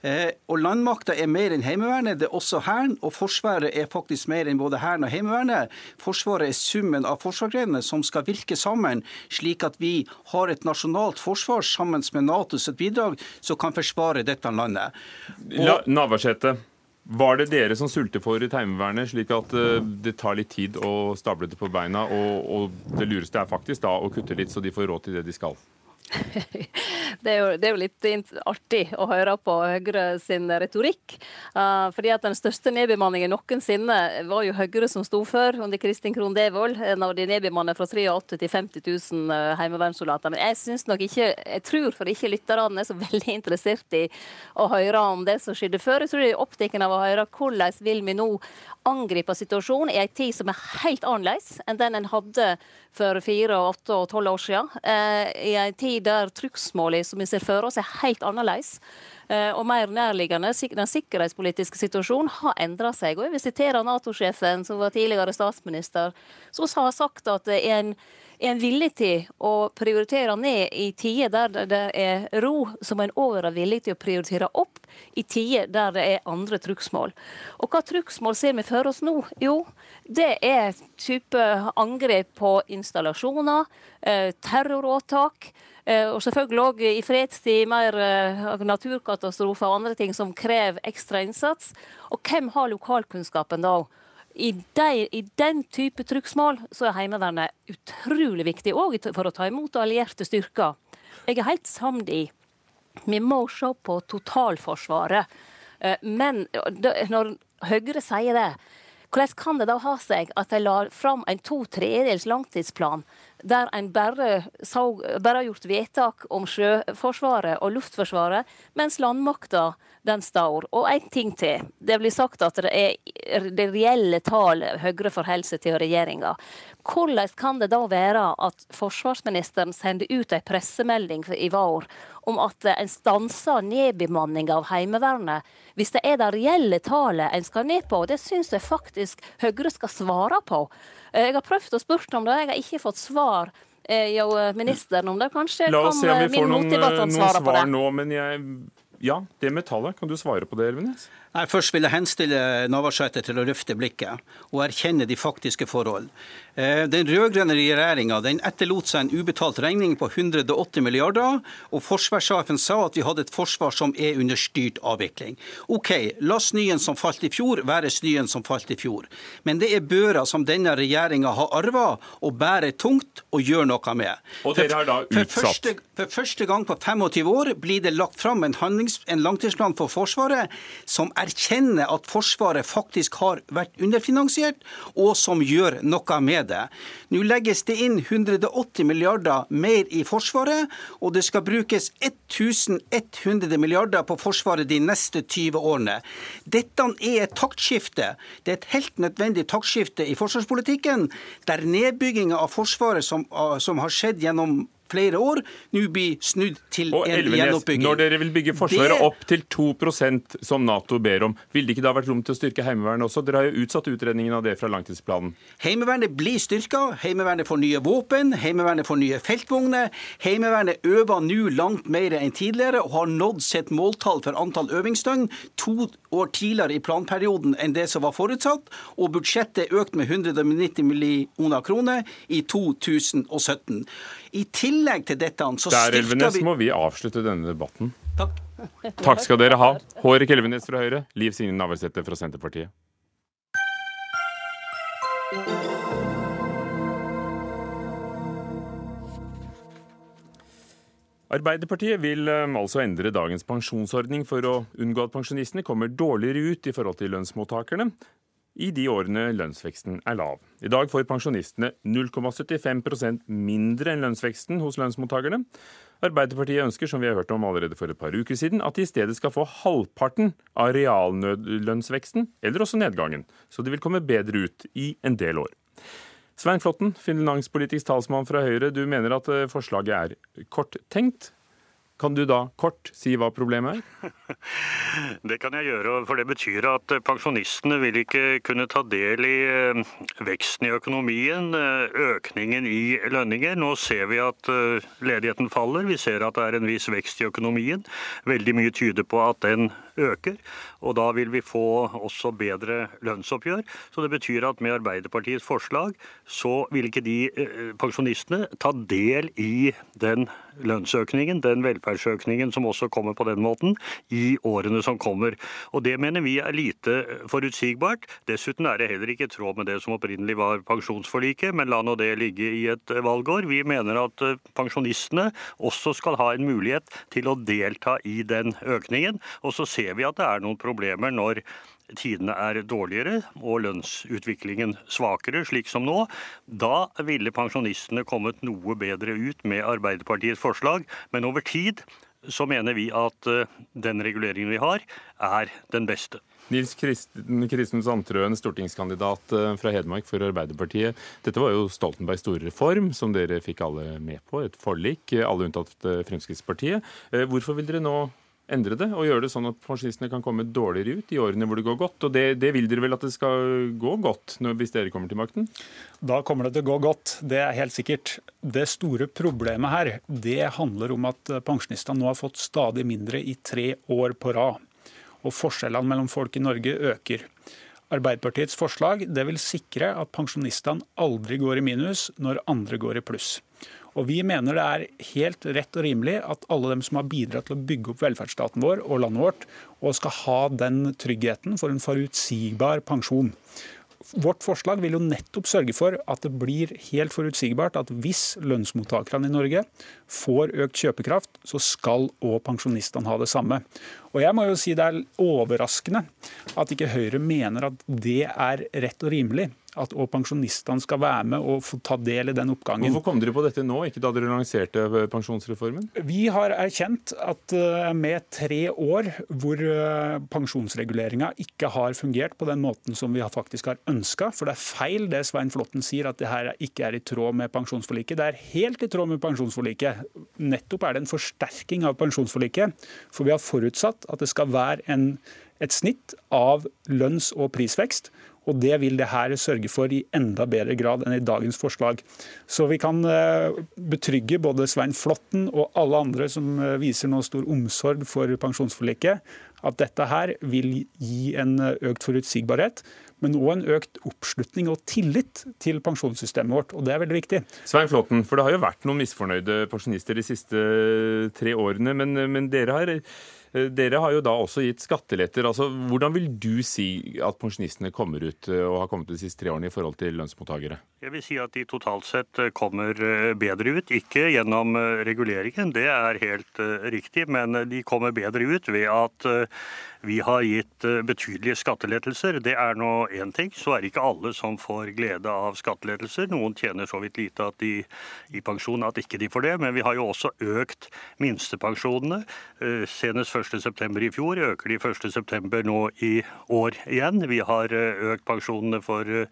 Eh, og Landmakta er mer enn Heimevernet, det er også Hæren. Og Forsvaret er faktisk mer enn både Hæren og Heimevernet. Forsvaret er summen av forsvarsgrenene som skal virke sammen, slik at vi har et nasjonalt forsvar sammen med Natos bidrag som kan forsvare dette landet. Og... Navarsete. Var det dere som sultefòret Heimevernet, slik at uh, det tar litt tid å stable det på beina? Og, og, det lureste er faktisk da å kutte litt, så de får råd til det de skal? det, er jo, det, er jo, litt artig å høre på Høyre sin retorikk. Uh, fordi at Den største nedbemanningen noensinne var jo Høyre som sto for under Kristin Krohn Devold, når de nedbemannet fra 83 til 50 000 uh, heimevernssoldater. Men jeg synes nok ikke, jeg tror for ikke lytterne er så veldig interessert i å høre om det som skjedde før. Jeg tror de er opptatt av å høre hvordan vil vi nå angripe situasjonen i en tid som er helt annerledes enn den en hadde for fire, åtte og tolv år siden. Uh, I en tid der trykksmålene som vi ser for oss, er helt annerledes. Eh, og mer nærliggende. Den sikkerhetspolitiske situasjonen har endra seg. Og jeg vil sitere Nato-sjefen, som var tidligere statsminister, som har sagt at det er en er en villig til å prioritere ned i tider der det er ro, som en òg er villig til å prioritere opp i tider der det er andre trugsmål. Og hva trugsmål ser vi for oss nå? Jo, det er type angrep på installasjoner, eh, terroråtak. Eh, og selvfølgelig òg i fredstid mer eh, naturkatastrofer og andre ting som krever ekstra innsats. Og hvem har lokalkunnskapen da? I, de, I, den type trykksmål så er Heimevernet utrolig viktig, òg for å ta imot allierte styrker. Jeg er helt samd i vi må se på totalforsvaret. Eh, men når Høyre sier det, hvordan kan det da ha seg at de la fram en to tredjedels langtidsplan der en bare, så, bare, har gjort vedtak om Sjøforsvaret og Luftforsvaret, mens landmakta den står. Og en ting til. Det blir sagt at det er det reelle tallet Høyre forholder seg til regjeringa. Hvordan kan det da være at forsvarsministeren sender ut en pressemelding i vår om at en stanser nedbemanninga av Heimevernet, hvis det er det reelle tallet en skal ned på? Det syns jeg faktisk Høyre skal svare på. Jeg har prøvd å spørre om det, jeg har ikke fått svar. Eh, jo, ministeren om det. Kanskje La oss se om vi får noen, noen svar nå, men jeg ja, det med tallet. Kan du svare på det, Elvenes? Nei, Først vil jeg henstille Navarsete til å løfte blikket og erkjenne de faktiske forhold. Eh, den rød-grønne regjeringa etterlot seg en ubetalt regning på 180 milliarder, og forsvarssjefen sa at vi hadde et forsvar som er under styrt avvikling. OK, la snøen som falt i fjor, være snøen som falt i fjor. Men det er børa som denne regjeringa har arva og bærer tungt og gjør noe med. Og dere har da utsatt? For første, for første gang på 25 år blir det lagt fram en, handlings, en langtidsplan for Forsvaret som erkjenner at Forsvaret faktisk har vært underfinansiert, og som gjør noe med det. Nå legges det inn 180 milliarder mer i Forsvaret, og det skal brukes 1100 milliarder på Forsvaret de neste 20 årene. Dette er et taktskifte. Det er et helt nødvendig taktskifte i forsvarspolitikken, der nedbygginga av Forsvaret som, som har skjedd gjennom flere år, nå blir snudd til og en Elvenes, gjenoppbygging. Når dere vil bygge Forsvaret det... opp til 2% som Nato ber om, ville det ikke da vært rom til å styrke Heimevernet også? Dere har jo utsatt utredningen av det fra langtidsplanen. Heimevernet blir styrka. Heimevernet får nye våpen. Heimevernet får nye feltvogner. Heimevernet øver nå langt mer enn tidligere og har nådd sitt måltall for antall øvingsdøgn to år tidligere i planperioden enn det som var forutsatt, og budsjettet er økt med 190 millioner kroner i 2017. I tillegg til dette så Der, Elvenes, må vi avslutte denne debatten. Takk. Takk skal dere ha. Hårek Elvenes fra Høyre, Liv Signe Navarsete fra Senterpartiet. Arbeiderpartiet vil um, altså endre dagens pensjonsordning for å unngå at pensjonistene kommer dårligere ut i forhold til lønnsmottakerne i de årene lønnsveksten er lav. I dag får pensjonistene 0,75% mindre enn lønnsveksten hos lønnsmottakerne. Arbeiderpartiet ønsker, som vi har hørt om allerede for et par uker siden, at de i stedet skal få halvparten av realnødlønnsveksten, eller også nedgangen, så de vil komme bedre ut i en del år. Svein Flåtten, finanspolitisk talsmann fra Høyre, du mener at eh, forslaget er korttenkt, kan du da kort si hva problemet er? Det kan jeg gjøre, for det betyr at pensjonistene vil ikke kunne ta del i eh, veksten i økonomien, eh, økningen i lønninger. Nå ser vi at eh, ledigheten faller, vi ser at det er en viss vekst i økonomien. Veldig mye tyder på at den øker. Og da vil vi få også bedre lønnsoppgjør. Så det betyr at med Arbeiderpartiets forslag så vil ikke de eh, pensjonistene ta del i den lønnsøkningen, den velferdsøkningen som også kommer på den måten, i årene som kommer. Og Det mener vi er lite forutsigbart. Dessuten er det heller ikke i tråd med det som opprinnelig var pensjonsforliket, men la nå det ligge i et valgår. Vi mener at eh, pensjonistene også skal ha en mulighet til å delta i den økningen. Og så ser vi at det er noen problemer når tidene er dårligere og lønnsutviklingen svakere, slik som nå, da ville pensjonistene kommet noe bedre ut med Arbeiderpartiets forslag. Men over tid så mener vi at eh, den reguleringen vi har, er den beste. Nils Kristen Sandtrøen, stortingskandidat eh, fra Hedmark for Arbeiderpartiet. Dette var jo Stoltenbergs store reform, som dere fikk alle med på. Et forlik, alle unntatt eh, Fremskrittspartiet. Hvorfor vil dere nå endre det og gjøre det sånn at pensjonistene kan komme dårligere ut i årene hvor det går godt. Og det, det vil dere vel at det skal gå godt når, hvis dere kommer til makten? Da kommer det til å gå godt, det er helt sikkert. Det store problemet her det handler om at pensjonistene nå har fått stadig mindre i tre år på rad. Og forskjellene mellom folk i Norge øker. Arbeiderpartiets forslag det vil sikre at pensjonistene aldri går i minus når andre går i pluss. Og Vi mener det er helt rett og rimelig at alle dem som har bidratt til å bygge opp velferdsstaten vår og landet vårt, og skal ha den tryggheten for en forutsigbar pensjon. Vårt forslag vil jo nettopp sørge for at det blir helt forutsigbart at hvis lønnsmottakerne i Norge får økt kjøpekraft, så skal òg pensjonistene ha det samme. Og jeg må jo si Det er overraskende at ikke Høyre mener at det er rett og rimelig at òg pensjonistene skal være med og få ta del i den oppgangen. Hvorfor kom dere på dette nå, ikke da dere lanserte pensjonsreformen? Vi har erkjent at eh, med tre år hvor eh, pensjonsreguleringa ikke har fungert på den måten som vi faktisk har ønska, for det er feil det Svein Flåtten sier, at det her ikke er i tråd med pensjonsforliket. Det er helt i tråd med pensjonsforliket. Nettopp er det en forsterking av pensjonsforliket. For vi har forutsatt at det skal være en, et snitt av lønns- og prisvekst. Og Det vil det her sørge for i enda bedre grad enn i dagens forslag. Så vi kan eh, betrygge både Svein Flåtten og alle andre som eh, viser nå stor omsorg for pensjonsforliket, at dette her vil gi en eh, økt forutsigbarhet, men òg en økt oppslutning og tillit til pensjonssystemet vårt. og Det er veldig viktig. Svein Flåten, for det har jo vært noen misfornøyde pensjonister de siste tre årene, men, men dere har dere har jo da også gitt skatteletter. Altså, hvordan vil du si at pensjonistene kommer ut eh, og har kommet de siste tre årene i forhold til lønnsmottakere? Jeg vil si at de totalt sett eh, kommer bedre ut. Ikke gjennom reguleringen, det er helt riktig, men de kommer bedre ut ved at vi har gitt betydelige skattelettelser. Det er nå én ting. Så er det ikke alle som får glede av skattelettelser. Noen tjener så vidt lite at de, i pensjon at ikke de får det. Men vi har jo også økt minstepensjonene. Senest 1.9. i fjor, øker de 1.9. nå i år igjen. Vi har eh, økt pensjonene for, eh,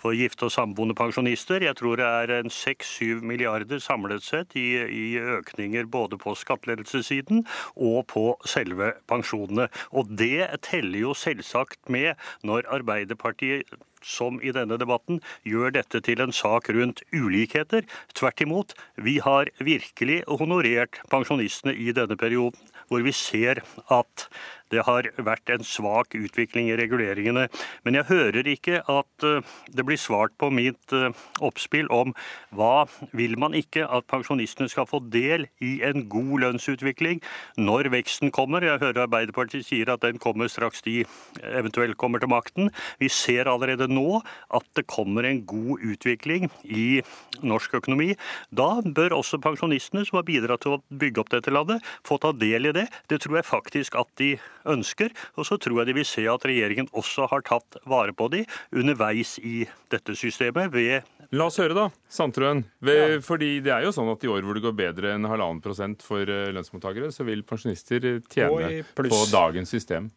for gifte og samboende pensjonister. Jeg tror det er en 6-7 milliarder samlet sett i, i økninger både på skattelettelsessiden og på selve pensjonene. Og det teller jo selvsagt med når Arbeiderpartiet som i denne debatten gjør dette til en sak rundt ulikheter. Tvert imot, vi har virkelig honorert pensjonistene i denne perioden, hvor vi ser at det har vært en svak utvikling i reguleringene. Men jeg hører ikke at eh, det blir svart på mitt eh, oppspill om hva vil man ikke at pensjonistene skal få del i en god lønnsutvikling når veksten kommer. Jeg hører Arbeiderpartiet sier at den kommer straks de eventuelt kommer til makten. Vi ser allerede nå at det kommer en god utvikling i norsk økonomi. Da bør også pensjonistene som har bidratt til å bygge opp dette landet, få ta del i det. Det tror jeg faktisk at de ønsker. Og så tror jeg de vil se at regjeringen også har tatt vare på de underveis i dette systemet ved La oss høre, da, Sandtrøen. Ja. Fordi det er jo sånn at i år hvor det går bedre enn halvannen prosent for eh, lønnsmottakere, så vil pensjonister tjene på dagens system.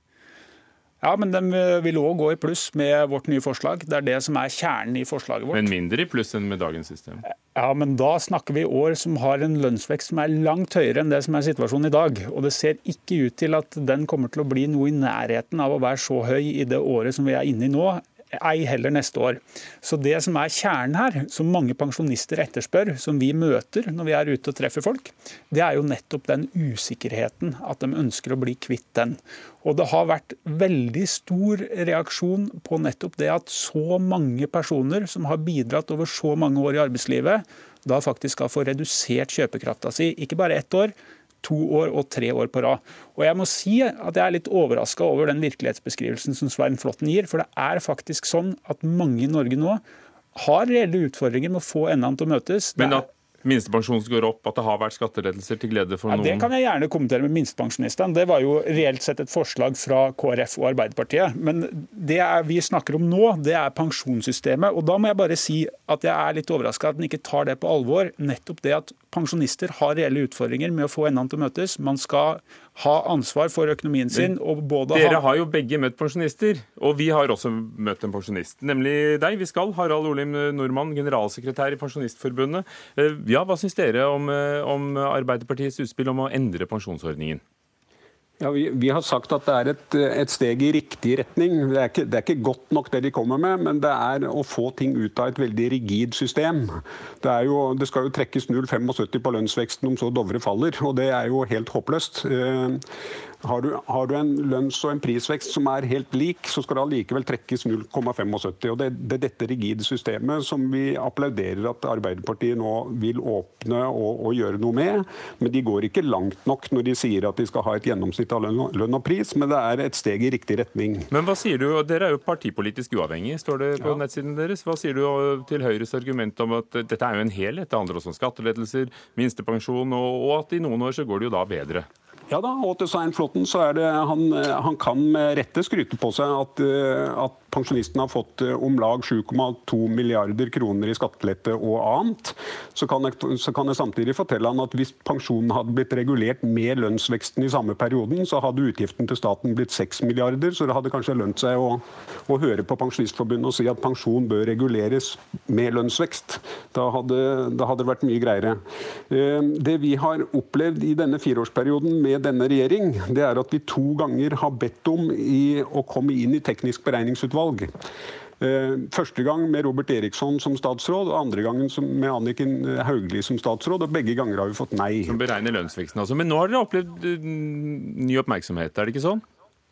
Ja, men de vil òg gå i pluss med vårt nye forslag. Det er det som er kjernen i forslaget vårt. Men mindre i pluss enn med dagens system? Ja, men da snakker vi år som har en lønnsvekst som er langt høyere enn det som er situasjonen i dag. Og det ser ikke ut til at den kommer til å bli noe i nærheten av å være så høy i det året som vi er inne i nå, ei heller neste år. Så det som er kjernen her, som mange pensjonister etterspør, som vi møter når vi er ute og treffer folk, det er jo nettopp den usikkerheten, at de ønsker å bli kvitt den. Og det har vært veldig stor reaksjon på nettopp det at så mange personer som har bidratt over så mange år i arbeidslivet, da faktisk skal få redusert kjøpekrafta si, ikke bare ett år, to år og tre år på rad. Og jeg må si at jeg er litt overraska over den virkelighetsbeskrivelsen som Svein Flåtten gir. For det er faktisk sånn at mange i Norge nå har reelle utfordringer med å få endene til å møtes. Men at minstepensjonen går opp, at det har vært skattelettelser til glede for ja, noen? Det kan jeg gjerne kommentere med minstepensjonistene. Det var jo reelt sett et forslag fra KrF og Arbeiderpartiet. Men det er, vi snakker om nå, det er pensjonssystemet. Og da må jeg bare si at jeg er litt overraska at en ikke tar det på alvor. Nettopp det at pensjonister har reelle utfordringer med å få endene til å møtes. Man skal ha ansvar for økonomien sin. og både Dere ha... har jo begge møtt pensjonister, og vi har også møtt en pensjonist. Nemlig deg. Vi skal. Harald Olim Nordmann, generalsekretær i Pensjonistforbundet. Eh, Ja, Hva syns dere om, eh, om Arbeiderpartiets utspill om å endre pensjonsordningen? Ja, vi, vi, har sagt at det er et, et, steg i riktig retning. Det er, ikke, det er, ikke, godt nok det de kommer med, men det er å få ting ut av et veldig rigid system. Det, jo, det skal jo trekkes 0,75 på lønnsveksten om så Dovre faller, og det er jo helt håpløst. Har du, har du, en lønns- og en prisvekst som er helt lik, så skal det allikevel trekkes 0,75. og Det er dette rigide systemet som vi applauderer at Arbeiderpartiet nå vil åpne og, og, gjøre noe med. Men de går ikke langt nok når de sier at de skal ha et gjennomsnitt av lønn, lønn og pris, men det er et steg i riktig retning. Men hva sier du, Dere er jo partipolitisk uavhengig, står det på ja. nettsiden deres. Hva sier du til Høyres argument om at dette er jo en helhet? Det handler også om skattelettelser, minstepensjon, og, og at i noen år så går det jo da bedre? Ja da, og til Svein Flåtten så er det han, han kan med rette skryte på seg at, at pensjonistene har fått eh, om lag 7,2 milliarder kroner i skattelette og annet, så kan, jeg, så kan, jeg, samtidig fortelle han at hvis pensjonen hadde blitt regulert med lønnsveksten i samme perioden, så hadde utgiften til staten blitt 6 milliarder, så det hadde kanskje lønt seg å, å høre på Pensjonistforbundet og si at pensjon bør reguleres med lønnsvekst. Da hadde, da hadde det vært mye greiere. Eh, det vi har opplevd i denne fireårsperioden med denne regjering, det er at vi to ganger har bedt om i, å komme inn i teknisk beregningsutvalg. Eh, første gang med Robert Eriksson som statsråd, og andre gangen med Anniken Hauglie som statsråd. og Begge ganger har vi fått nei. Som beregner lønnsveksten altså. Men nå har dere opplevd eh, ny oppmerksomhet, er det ikke sånn?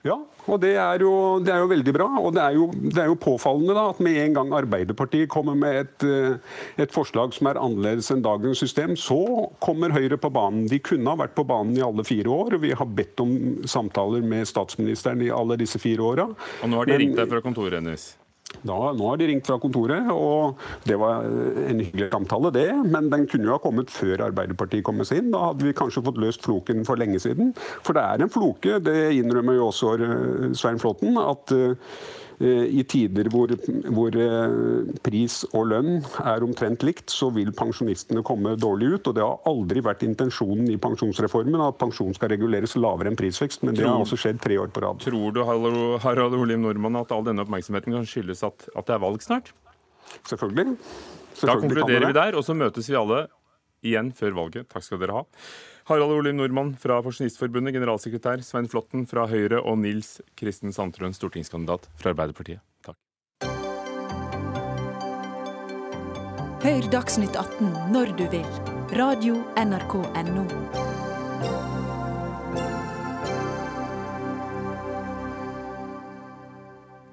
Ja, og det er, jo, det er jo, veldig bra. Og det er jo, det er jo påfallende da, at med en gang Arbeiderpartiet kommer med et, eh, et, forslag som er annerledes enn dagens system, så kommer Høyre på banen. De kunne ha vært på banen i alle fire år, og vi har bedt om samtaler med statsministeren i alle disse fire åra. Og nå har de Men, ringt deg fra kontoret hennes? Da, nå har de ringt fra kontoret, og det var en hyggelig samtale, det. Men den kunne jo ha kommet før Arbeiderpartiet kom med sin. Da hadde vi kanskje fått løst floken for lenge siden. For det er en floke, det innrømmer jo også eh, Svein Flåtten, at Eh, I tider hvor, hvor, eh, pris og lønn er omtrent likt, så vil pensjonistene komme dårlig ut. og Det har aldri vært intensjonen i pensjonsreformen at pensjon skal reguleres lavere enn prisvekst, men det har også skjedd tre år på rad. Tror du Harald Olim Nordmann, at all denne oppmerksomheten kan skyldes at, at det er valg snart? Selvfølgelig. Selvfølgelig da konkluderer vi der, og så møtes vi alle igjen før valget. Takk skal dere ha. Harald Olim Nordmann fra Pensjonistforbundet, generalsekretær, Svein Flåtten fra Høyre og Nils Kristen Sandtrøen, stortingskandidat fra Arbeiderpartiet. Takk. Hør Dagsnytt 18 når du vil. Radio NRK Radio.nrk.no.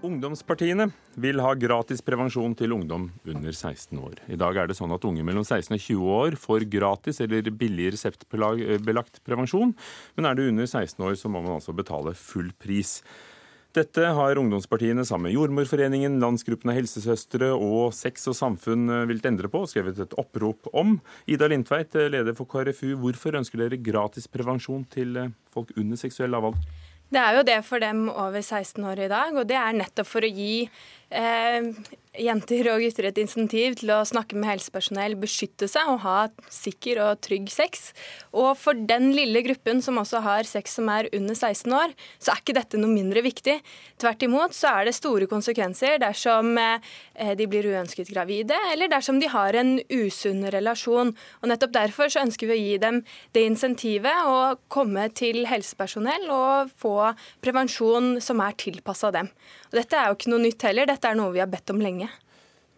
Ungdomspartiene vil ha gratis prevensjon til ungdom under 16 år. I dag er det sånn at unge mellom 16 og 20 år får gratis eller billig reseptbelagt prevensjon, men er du under 16 år, så må man altså betale full pris. Dette har ungdomspartiene sammen med Jordmorforeningen, Landsgruppen av helsesøstre og Sex og Samfunn villet endre på skrevet et opprop om. Ida Lindtveit, leder for KrFU, hvorfor ønsker dere gratis prevensjon til folk under seksuell lavalder? Det er jo det for dem over 16 år i dag, og det er nettopp for å gi jenter og gutter et insentiv til å snakke med helsepersonell, beskytte seg og ha sikker og trygg sex. Og for den lille gruppen som også har sex som er under 16 år, så er ikke dette noe mindre viktig. Tvert imot så er det store konsekvenser dersom eh, de blir uønsket gravide, eller dersom de har en usunn relasjon. Og nettopp derfor så ønsker vi å gi dem det insentivet å komme til helsepersonell og få prevensjon som er tilpassa dem. Og dette er jo ikke noe nytt heller. Dette er noe vi har bedt om lenge.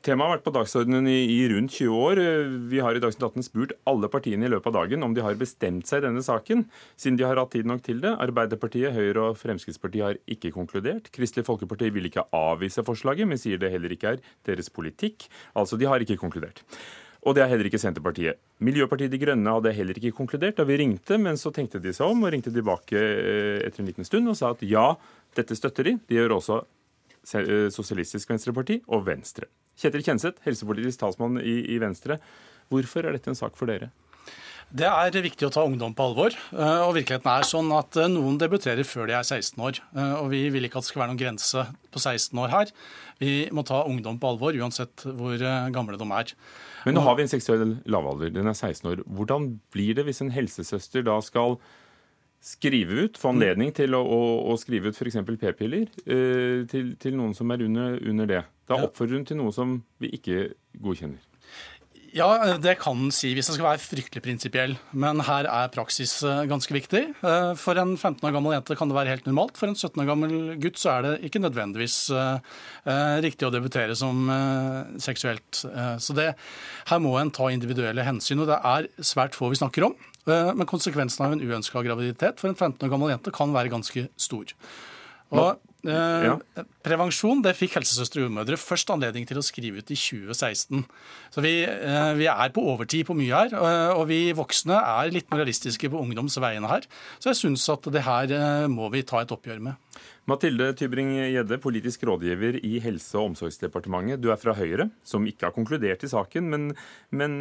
Temaet har vært på dagsordenen i, i, rundt 20 år. Vi har i Dagsnytt 18 spurt alle partiene i løpet av dagen om de har bestemt seg i denne saken, siden de har hatt tid nok til det. Arbeiderpartiet, Høyre og Fremskrittspartiet har ikke konkludert. Kristelig Folkeparti vil ikke avvise forslaget, men sier det heller ikke er deres politikk. Altså, de har ikke konkludert. Og det er heller ikke Senterpartiet. Miljøpartiet De Grønne hadde heller ikke konkludert da vi ringte, men så tenkte de seg om og ringte tilbake eh, etter en liten stund og sa at ja, dette støtter de. De gjør også Sosialistisk Venstreparti og Venstre. Kjetil Kjenseth, helsepolitisk talsmann i, i Venstre. Hvorfor er dette en sak for dere? Det er viktig å ta ungdom på alvor. Eh, og virkeligheten er sånn at eh, Noen debuterer før de er 16 år. Eh, og Vi vil ikke at det skal være noen grense på 16 år her. Vi må ta ungdom på alvor, uansett hvor gamle de er. Men nå har vi en seksuell lavalder. Den er 16 år. Hvordan blir det hvis en helsesøster da skal skrive ut, få anledning til å, å, å skrive ut f.eks. p-piller eh, til, til, noen som er under, under det? Da oppfordrer hun til noe som vi ikke godkjenner. Ja, det kan den si hvis den skal være fryktelig prinsipiell. Men her er praksis eh, ganske viktig. Eh, for en 15 år gammel jente kan det være helt normalt. For en 17 år gammel gutt så er det ikke nødvendigvis eh, riktig å debutere som seksuelt. Så det, her må en ta individuelle hensyn. Og det er svært få vi snakker om. Men konsekvensen av en uønska graviditet for en 15 år gammel jente kan være ganske stor. Og Eh, ja. Prevensjon det fikk helsesøstre og jordmødre først anledning til å skrive ut i 2016. Så vi, eh, vi, er på overtid på mye her. Eh, og vi voksne er litt mer realistiske på ungdoms vegne her. Så jeg syns at det her må vi ta et oppgjør med. Mathilde Tybring-Gjedde, politisk rådgiver i Helse- og omsorgsdepartementet. Du er fra Høyre, som ikke har konkludert i saken. Men, men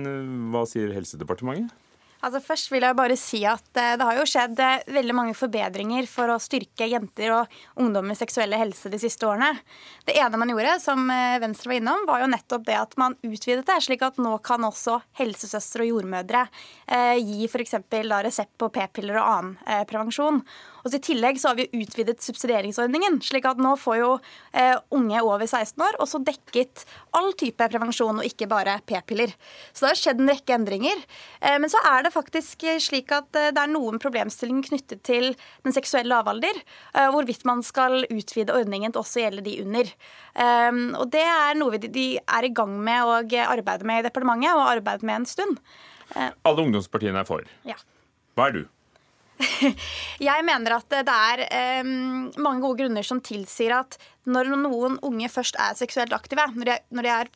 hva sier Helsedepartementet? Altså Først vil jeg bare si at eh, det har jo skjedd eh, veldig mange forbedringer for å styrke jenter og ungdommers seksuelle helse de siste årene. Det ene man gjorde, som eh, Venstre var innom, var jo nettopp det at man utvidet det, slik at nå kan også helsesøstre og jordmødre eh, gi f.eks. resept på p-piller og annen prevensjon. Og I tillegg så har vi utvidet subsidieringsordningen, slik at nå får jo eh, unge over 16 år også dekket all type prevensjon, og ikke bare p-piller. Så det har skjedd en rekke endringer. Eh, men så er det faktisk slik at eh, det er noen problemstillinger knyttet til den seksuelle lavalder, eh, hvorvidt man skal utvide ordningen til også gjelde de under. Eh, og Det er noe vi de er i gang med å arbeide med i departementet, og arbeidet med en stund. Eh, Alle ungdomspartiene er for. Ja. Hva er du? Jeg mener at det er um, mange gode grunner som tilsier at når noen unge først er seksuelt aktive, når de, når de er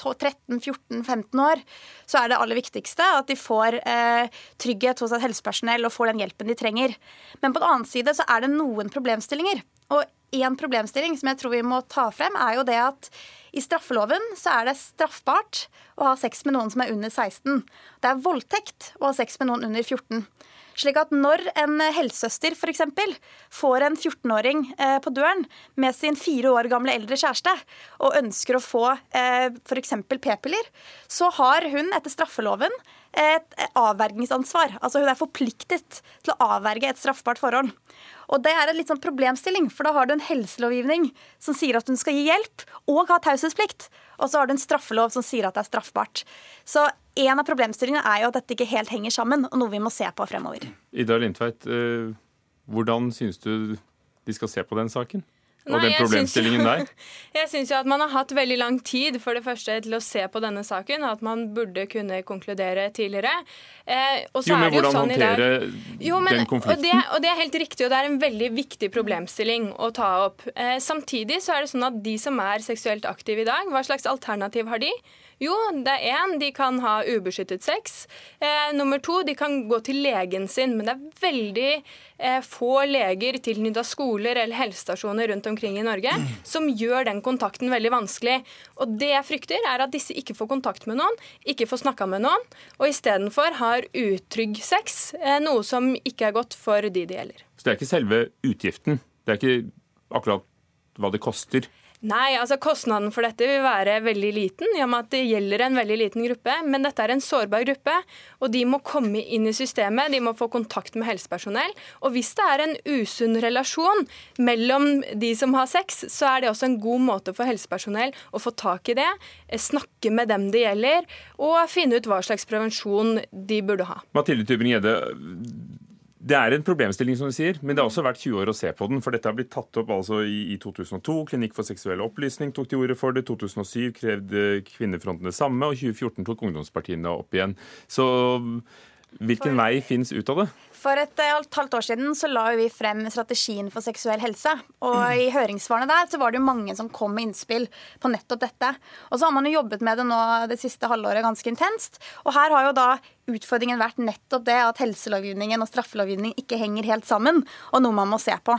13-14-15 år, så er det aller viktigste at de får eh, trygghet hos et helsepersonell og får den hjelpen de trenger. Men på den annen side så er det noen problemstillinger. Og én problemstilling som jeg tror vi må ta frem, er jo det at i straffeloven så er det straffbart å ha sex med noen som er under 16. Det er voldtekt å ha sex med noen under 14. Slik at når en helsesøster f.eks. får en 14-åring eh, på døren med sin fire år gamle eldre kjæreste og ønsker å få eh, f.eks. p-piller, så har hun etter straffeloven et avvergingsansvar. Altså hun er forpliktet til å avverge et straffbart forhold. Og Det er en litt sånn problemstilling, for da har du en helselovgivning som sier at hun skal gi hjelp, og ha taushetsplikt. Og så har du en straffelov som sier at det er straffbart. Så en av problemstillingene er jo at dette ikke helt henger sammen, og noe vi må se på fremover. Ida Lindtveit, eh, hvordan synes du de skal se på den saken? og Nei, den problemstillingen der? Jeg syns jo at man har hatt veldig lang tid for det første til å se på denne saken, og at man burde kunne konkludere tidligere. Eh, jo, men hvordan sånn håndtere jo, men, den konflikten? Og det, og det, er helt riktig, og det er en veldig viktig problemstilling å ta opp. Eh, samtidig så er det sånn at de som er seksuelt aktive i dag, hva slags alternativ har de? Jo, det er én, de kan ha ubeskyttet sex. Eh, nummer to, de kan gå til legen sin. Men det er veldig eh, få leger tilknyttet skoler eller helsestasjoner rundt omkring i Norge som gjør den kontakten veldig vanskelig. Og det jeg frykter, er at disse ikke får kontakt med noen, ikke får snakka med noen, og istedenfor har utrygg sex, eh, noe som ikke er godt for de det gjelder. Så det er ikke selve utgiften? Det er ikke akkurat hva det koster? Nei, altså kostnaden for dette vil være veldig liten, i og med at det gjelder en veldig liten gruppe. Men dette er en sårbar gruppe, og de må komme inn i systemet. De må få kontakt med helsepersonell. Og hvis det er en usunn relasjon mellom de som har sex, så er det også en god måte for helsepersonell å få tak i det, eh, snakke med dem det gjelder, og finne ut hva slags prevensjon de burde ha. Mathilde Tybring-Gjedde, Det er en problemstilling, som du sier, men det har også vært 20 år å se på den. For dette har blitt tatt opp altså i, i 2002. Klinikk for seksuell opplysning tok til orde for det. 2007 krevde Kvinnefronten det samme, og 2014 tok ungdomspartiene opp igjen. Så hvilken vei fins ut av det? For et eh, halvt år siden så la vi frem strategien for seksuell helse. Og i høringssvarene der så var det jo mange som kom med innspill på nettopp dette. Og så har man jo jobbet med det nå det siste halvåret ganske intenst. Og her har jo da utfordringen vært nettopp det at helselovgivningen og straffelovgivningen ikke henger helt sammen, og noe man må se på.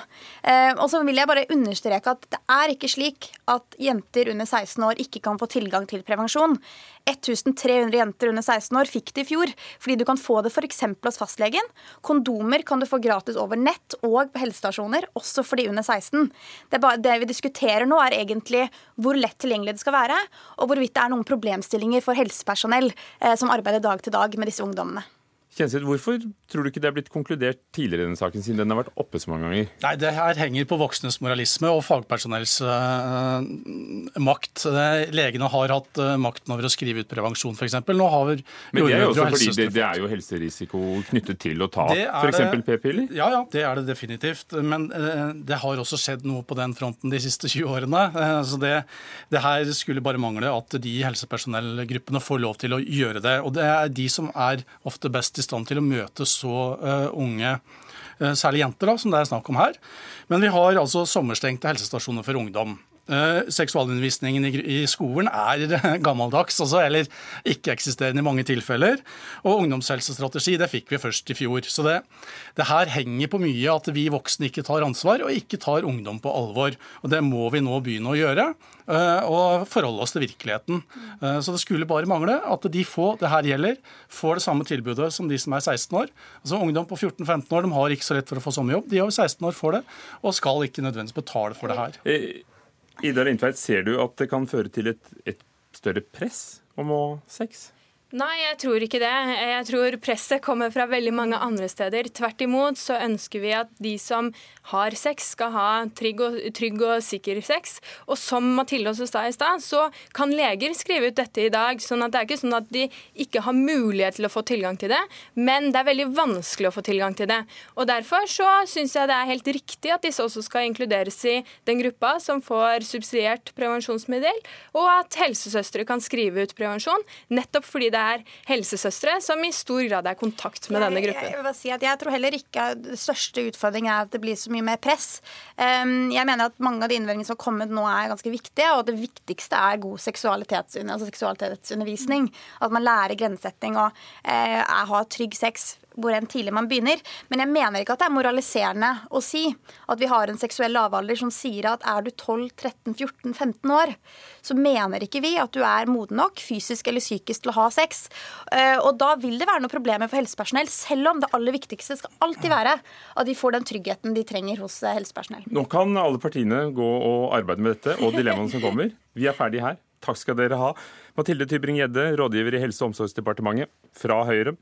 Eh, og så vil jeg bare understreke at det er ikke slik at jenter under 16 år ikke kan få tilgang til prevensjon. 1300 jenter under 16 år fikk det i fjor, fordi du kan få det f.eks. hos fastlegen. Kondomer kan du få gratis over nett og på helsestasjoner, også for de under 16. Det, bare, det, vi diskuterer nå, er egentlig hvor lett tilgjengelig det skal være, og hvorvidt det er noen problemstillinger for helsepersonell eh, som arbeider dag til dag med disse ungdommene. Kjenseth, hvorfor tror du ikke det er blitt konkludert tidligere i denne saken, siden den har vært oppe så mange ganger? Nei, Det her henger på voksnes moralisme og fagpersonells uh, makt. Legene har hatt uh, makten over å skrive ut prevensjon, f.eks. Nå har Men det er jo også fordi det, det, er jo helserisiko knyttet til å ta f.eks. p-piller? Ja, ja, det er det definitivt. Men uh, det har også skjedd noe på den fronten de siste 20 årene. så det, det her skulle bare mangle at de helsepersonellgruppene får lov til å gjøre det. Og det er de som er ofte best i stand til å møte så uh, unge uh, Særlig jenter, da, som det er snakk om her. Men vi har altså sommerstengte helsestasjoner for ungdom. Uh, seksualundervisningen i, i, skolen er gammeldags, altså, eller ikke-eksisterende i mange tilfeller. Og ungdomshelsestrategi det fikk vi først i fjor. Så det, det, her henger på mye at vi voksne ikke tar ansvar og ikke tar ungdom på alvor. Og det må vi nå begynne å gjøre. Eh, og forholde oss til virkeligheten. Eh, så det skulle bare mangle at de få det her gjelder, får det samme tilbudet som de som er 16 år. Altså Ungdom på 14-15 år de har ikke så lett for å få sommerjobb. De over 16 år får det, og skal ikke nødvendigvis betale for det her. Eh, Ida Lindtveit, ser du at det kan føre til et, et større press om å ha sex? Nei, jeg tror ikke det. Jeg tror presset kommer fra veldig mange andre steder. Tvert imot så ønsker vi at de som har sex, skal ha trygg og, trygg og sikker sex. Og som Mathilde også sa i stad, så kan leger skrive ut dette i dag. sånn at det er ikke sånn at de ikke har mulighet til å få tilgang til det, men det er veldig vanskelig å få tilgang til det. Og Derfor så syns jeg det er helt riktig at disse også skal inkluderes i den gruppa som får subsidiert prevensjonsmiddel, og at helsesøstre kan skrive ut prevensjon, nettopp fordi det er helsesøstre som i stor grad er i kontakt med denne gruppen. Jeg, jeg, si jeg tror heller ikke den største utfordringen er at det blir så mye mer press. Jeg mener at mange av de innvendingene som har kommet nå er ganske viktige, og det viktigste er god altså seksualitetsundervisning. At man lærer grensesetting og eh, har trygg sex hvor enn tidlig man begynner. Men jeg mener ikke at det er moraliserende å si at vi har en seksuell lavalder som sier at er du 12-13-14-15 år, så mener ikke vi at du er moden nok fysisk eller psykisk til å ha sex. Eh, og da vil det være noen problemer for helsepersonell, selv om det aller viktigste skal alltid være at de får den tryggheten de trenger hos eh, helsepersonell. Nå kan alle partiene gå og arbeide med dette og dilemmaene som kommer. Vi er ferdige her. Takk skal dere ha. Mathilde Tybring-Gjedde, rådgiver i Helse- og omsorgsdepartementet fra Høyre.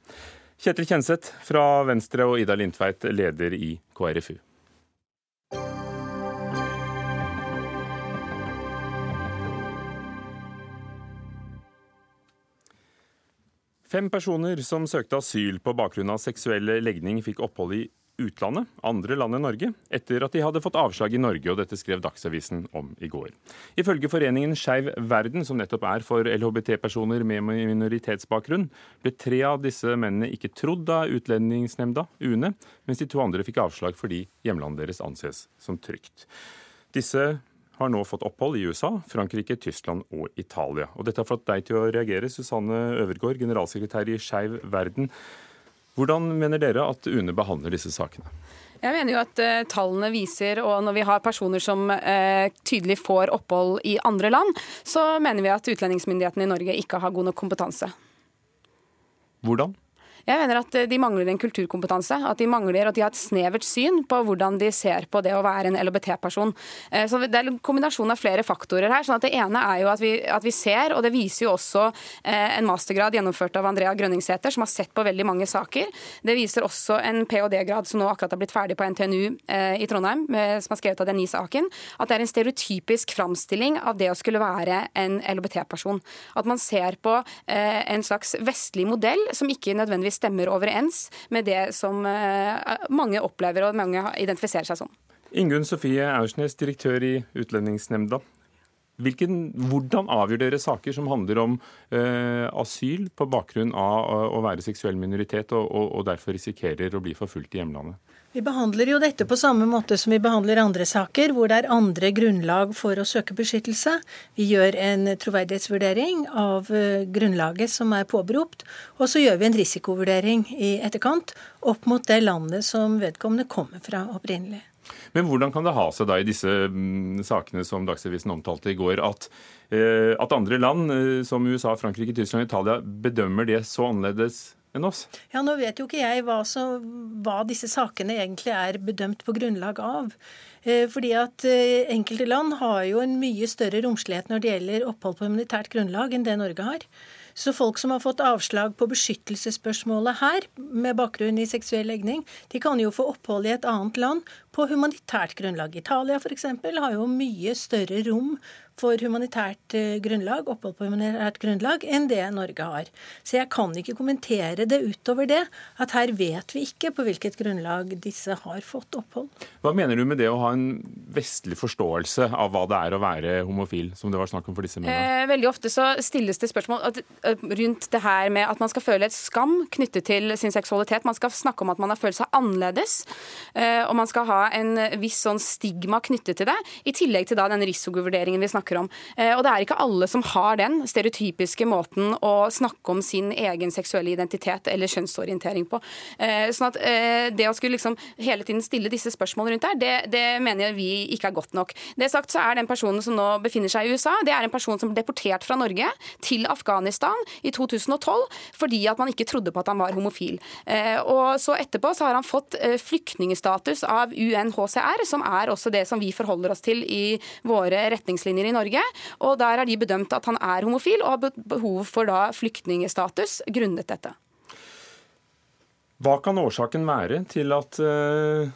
Kjetil Kjenseth fra Venstre og Ida Lindtveit, leder i KrFU. Fem personer som søkte asyl på bakgrunn av seksuell legning, fikk opphold i utlandet, andre land enn Norge, etter at de hadde fått avslag i Norge, og dette skrev Dagsavisen om i går. Ifølge foreningen Skeiv verden, som nettopp er for LHBT-personer med minoritetsbakgrunn, ble tre av disse mennene ikke trodd av Utlendingsnemnda, UNE, mens de to andre fikk avslag fordi hjemlandet deres anses som trygt. Disse har nå fått opphold i USA, Frankrike, Tyskland og Italia. Og dette har fått deg til å reagere, Susanne Øvergaard, generalsekretær i Skeiv verden. Hvordan mener dere at UNE behandler disse sakene? Jeg mener jo at uh, tallene viser, og når vi har personer som uh, tydelig får opphold i andre land, så mener vi at utlendingsmyndighetene i Norge ikke har god nok kompetanse. Hvordan? Jeg mener at eh, de mangler en kulturkompetanse. At de mangler at de har et snevert syn på hvordan de ser på det å være en LHBT-person. Eh, så Det er en kombinasjon av flere faktorer her. sånn at Det ene er jo at vi, at vi ser, og det viser jo også eh, en mastergrad gjennomført av Andrea Grønningsæter, som har sett på veldig mange saker. Det viser også en ph.d.-grad som nå akkurat har blitt ferdig på NTNU i Trondheim, som har skrevet av Denise Aken. At det er en stereotypisk framstilling av det å skulle være en LHBT-person. At man ser på en slags vestlig modell som ikke nødvendigvis stemmer overens med det som mange opplever og mange identifiserer seg som. Ingunn Sofie Aursnes, direktør i Utlendingsnemnda. Hvilken, hvordan avgjør dere saker som handler om eh, asyl på bakgrunn av å være seksuell minoritet og, og, og, derfor risikerer å bli forfulgt i hjemlandet? Vi behandler jo dette på samme måte som vi behandler andre saker, hvor det er andre grunnlag for å søke beskyttelse. Vi gjør en troverdighetsvurdering av uh, grunnlaget som er påberopt, og så gjør vi en risikovurdering i etterkant opp mot det landet som vedkommende kommer fra opprinnelig. Men hvordan kan det ha seg da i disse mm, sakene som Dagsavisen omtalte i går, at, eh, at andre land eh, som USA, Frankrike, Tyskland og Italia bedømmer det så annerledes enn oss? Ja, Nå vet jo ikke jeg hva, så, hva disse sakene egentlig er bedømt på grunnlag av. Eh, fordi at Enkelte land har jo en mye større romslighet når det gjelder opphold på humanitært grunnlag enn det Norge har. Så folk som har fått avslag på beskyttelsesspørsmålet her, med bakgrunn i seksuell legning, de kan jo få opphold i et annet land på humanitært grunnlag. Italia f.eks. har jo mye større rom for humanitært eh, grunnlag, opphold på humanitært grunnlag, enn det Norge har. Så jeg kan ikke kommentere det utover det, at her vet vi ikke på hvilket grunnlag disse har fått opphold. Hva mener du med det å ha en vestlig forståelse av hva det er å være homofil, som det var snakk om for disse mennene? Eh, veldig ofte så stilles det spørsmål rundt det her med at man skal føle et skam knyttet til sin seksualitet. Man skal snakke om at man har følt seg annerledes, eh, og man skal ha en viss sånn stigma knyttet til det, i tillegg til da den risikovurderingen vi snakker snakker om. Eh, og det er ikke alle som har den stereotypiske måten å snakke om sin egen seksuelle identitet eller kjønnsorientering på. Eh, sånn at eh, det å skulle liksom hele tiden stille disse spørsmålene rundt der, det, det mener vi ikke er godt nok. Det sagt så er den personen som nå befinner seg i USA, det er en person som ble deportert fra Norge til Afghanistan i 2012 fordi at man ikke trodde på at han var homofil. Og så etterpå så har han fått flyktningstatus av UNHCR, som er også det som vi forholder oss til i våre retningslinjer i Norge. Norge. og Der har de bedømt at han er homofil og har behov for da flyktningstatus grunnet dette. Hva kan årsaken være til at, eh,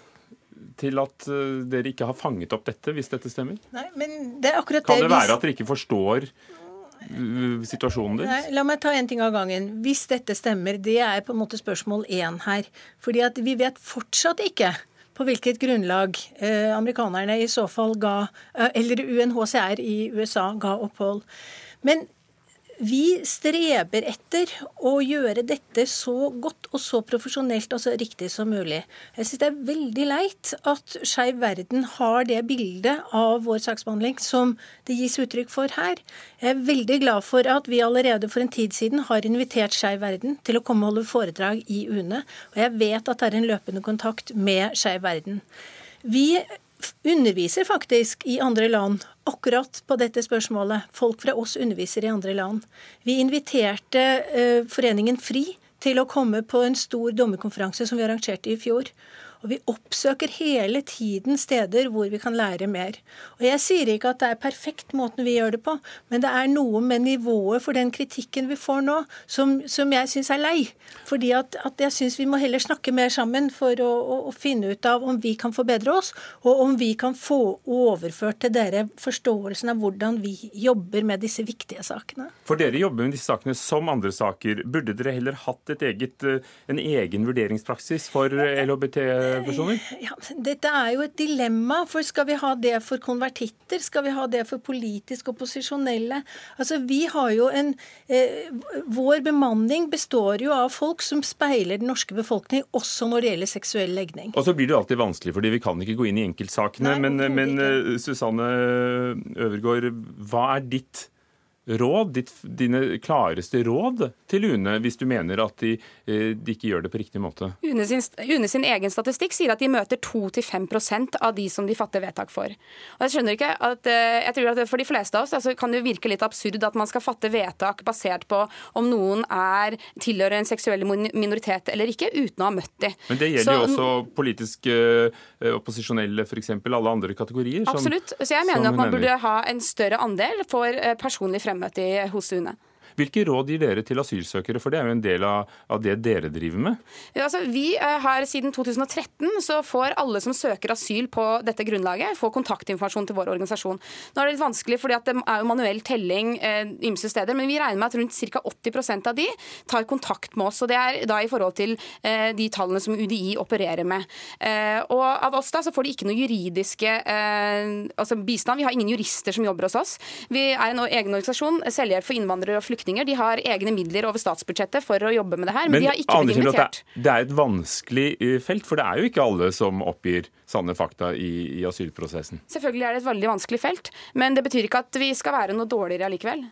til at eh, dere ikke har fanget opp dette, hvis dette stemmer? Nei, men det er akkurat kan det det være at dere ikke forstår eh, situasjonen deres? Nei, la meg ta en ting av gangen. Hvis dette stemmer, det er på en måte spørsmål én her. Fordi at vi vet fortsatt ikke på hvilket grunnlag eh, amerikanerne i så fall ga, eh, eller UNHCR i USA ga opphold. Men vi streber etter å gjøre dette så godt og så profesjonelt og så riktig som mulig. Jeg synes det er veldig leit at Skeiv Verden har det bildet av vår saksbehandling som det gis uttrykk for her. Jeg er veldig glad for at vi allerede for en tid siden har invitert Skeiv Verden til å komme og holde foredrag i UNE, og jeg vet at det er en løpende kontakt med Skeiv Verden. Vi underviser faktisk i andre land akkurat på dette spørsmålet. Folk fra oss underviser i andre land. Vi inviterte uh, Foreningen FRI til å komme på en stor dommerkonferanse som vi arrangerte i fjor. Og vi oppsøker hele tiden steder hvor vi kan lære mer. Og jeg sier ikke at det er perfekt måten vi gjør det på, men det er noe med nivået for den kritikken vi får nå, som, som jeg syns er lei. Fordi at, at jeg syns vi må heller snakke mer sammen for å, å, å, finne ut av om vi kan forbedre oss, og om vi kan få overført til dere forståelsen av hvordan vi jobber med disse viktige sakene. For dere jobber med disse sakene som andre saker. Burde dere heller hatt eget, eh, en egen vurderingspraksis for LHBT? Personer? Ja, dette er jo et dilemma. for Skal vi ha det for konvertitter? Skal vi ha det for politisk opposisjonelle? Altså, vi har jo en, eh, Vår bemanning består jo av folk som speiler den norske befolkning, også når det gjelder seksuell legning. Og så blir det alltid vanskelig, fordi vi kan ikke gå inn i enkeltsakene. Nei, men, men eh, Susanne Øvergaard, hva er ditt råd, ditt, dine klareste råd til UNE, hvis du mener at de, eh, de ikke gjør det på riktig måte? UNE sin, UNE sin egen statistikk sier at de møter 2-5% av de som de fatter vedtak for. Og Jeg skjønner ikke at, eh, jeg tror at For de fleste av oss altså, kan det virke litt absurd at man skal fatte vedtak basert på om noen er tilhører en seksuell minoritet eller ikke, uten å ha møtt dem. Men det gjelder jo også politisk uh, opposisjonelle, f.eks. alle andre kategorier? Absolutt. Så jeg mener at man burde ha en større andel for personlig personlig fremmøte hos UNE. Hvilke råd gir dere til asylsøkere, for det er jo en del av, av det dere driver med? Ja, altså, vi har Siden 2013 så får alle som søker asyl på dette grunnlaget, få kontaktinformasjon til vår organisasjon. Nå er det litt vanskelig fordi det er jo manuell telling eh, ymse steder, men vi regner med at rundt ca. 80% av de tar kontakt med oss. og Det er da i forhold til eh, de tallene som UDI opererer med. Eh, og Av oss da så får de ikke noe juridiske eh, altså bistand. Vi har ingen jurister som jobber hos oss. Vi er en egen organisasjon, Selvhjelp for innvandrere og flyktninger. De har egne midler over statsbudsjettet for å jobbe med det her, men, men de har ikke blitt invitert. Det, det er et vanskelig eh, felt, for det er jo ikke alle som oppgir sanne fakta i, i asylprosessen. Selvfølgelig er det et veldig vanskelig felt, men det betyr ikke at vi skal være noe dårligere allikevel.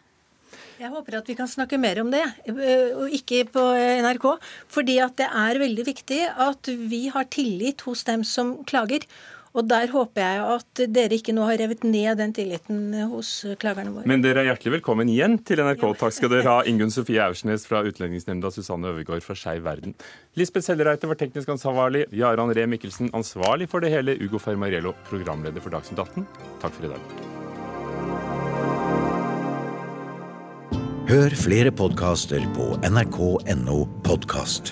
Jeg håper at vi kan snakke mer om det, eh, og ikke på NRK. Fordi at det er veldig viktig at vi har tillit hos dem som klager. Og Der håper jeg at dere ikke nå har revet ned den tilliten hos klagerne våre. Men dere er hjertelig velkommen igjen til NRK. Takk skal dere ha, Ingunn Sofie Aursnes fra Utlendingsnemnda, Susanne Øvergaard fra Skeiv Verden. Lisbeth Sellereite var teknisk ansvarlig, Jaran Ree Mikkelsen ansvarlig for det hele, Ugo Fermariello programleder for Dagsnytt 18. Takk for i dag. Hør flere podkaster på nrk.no podkast.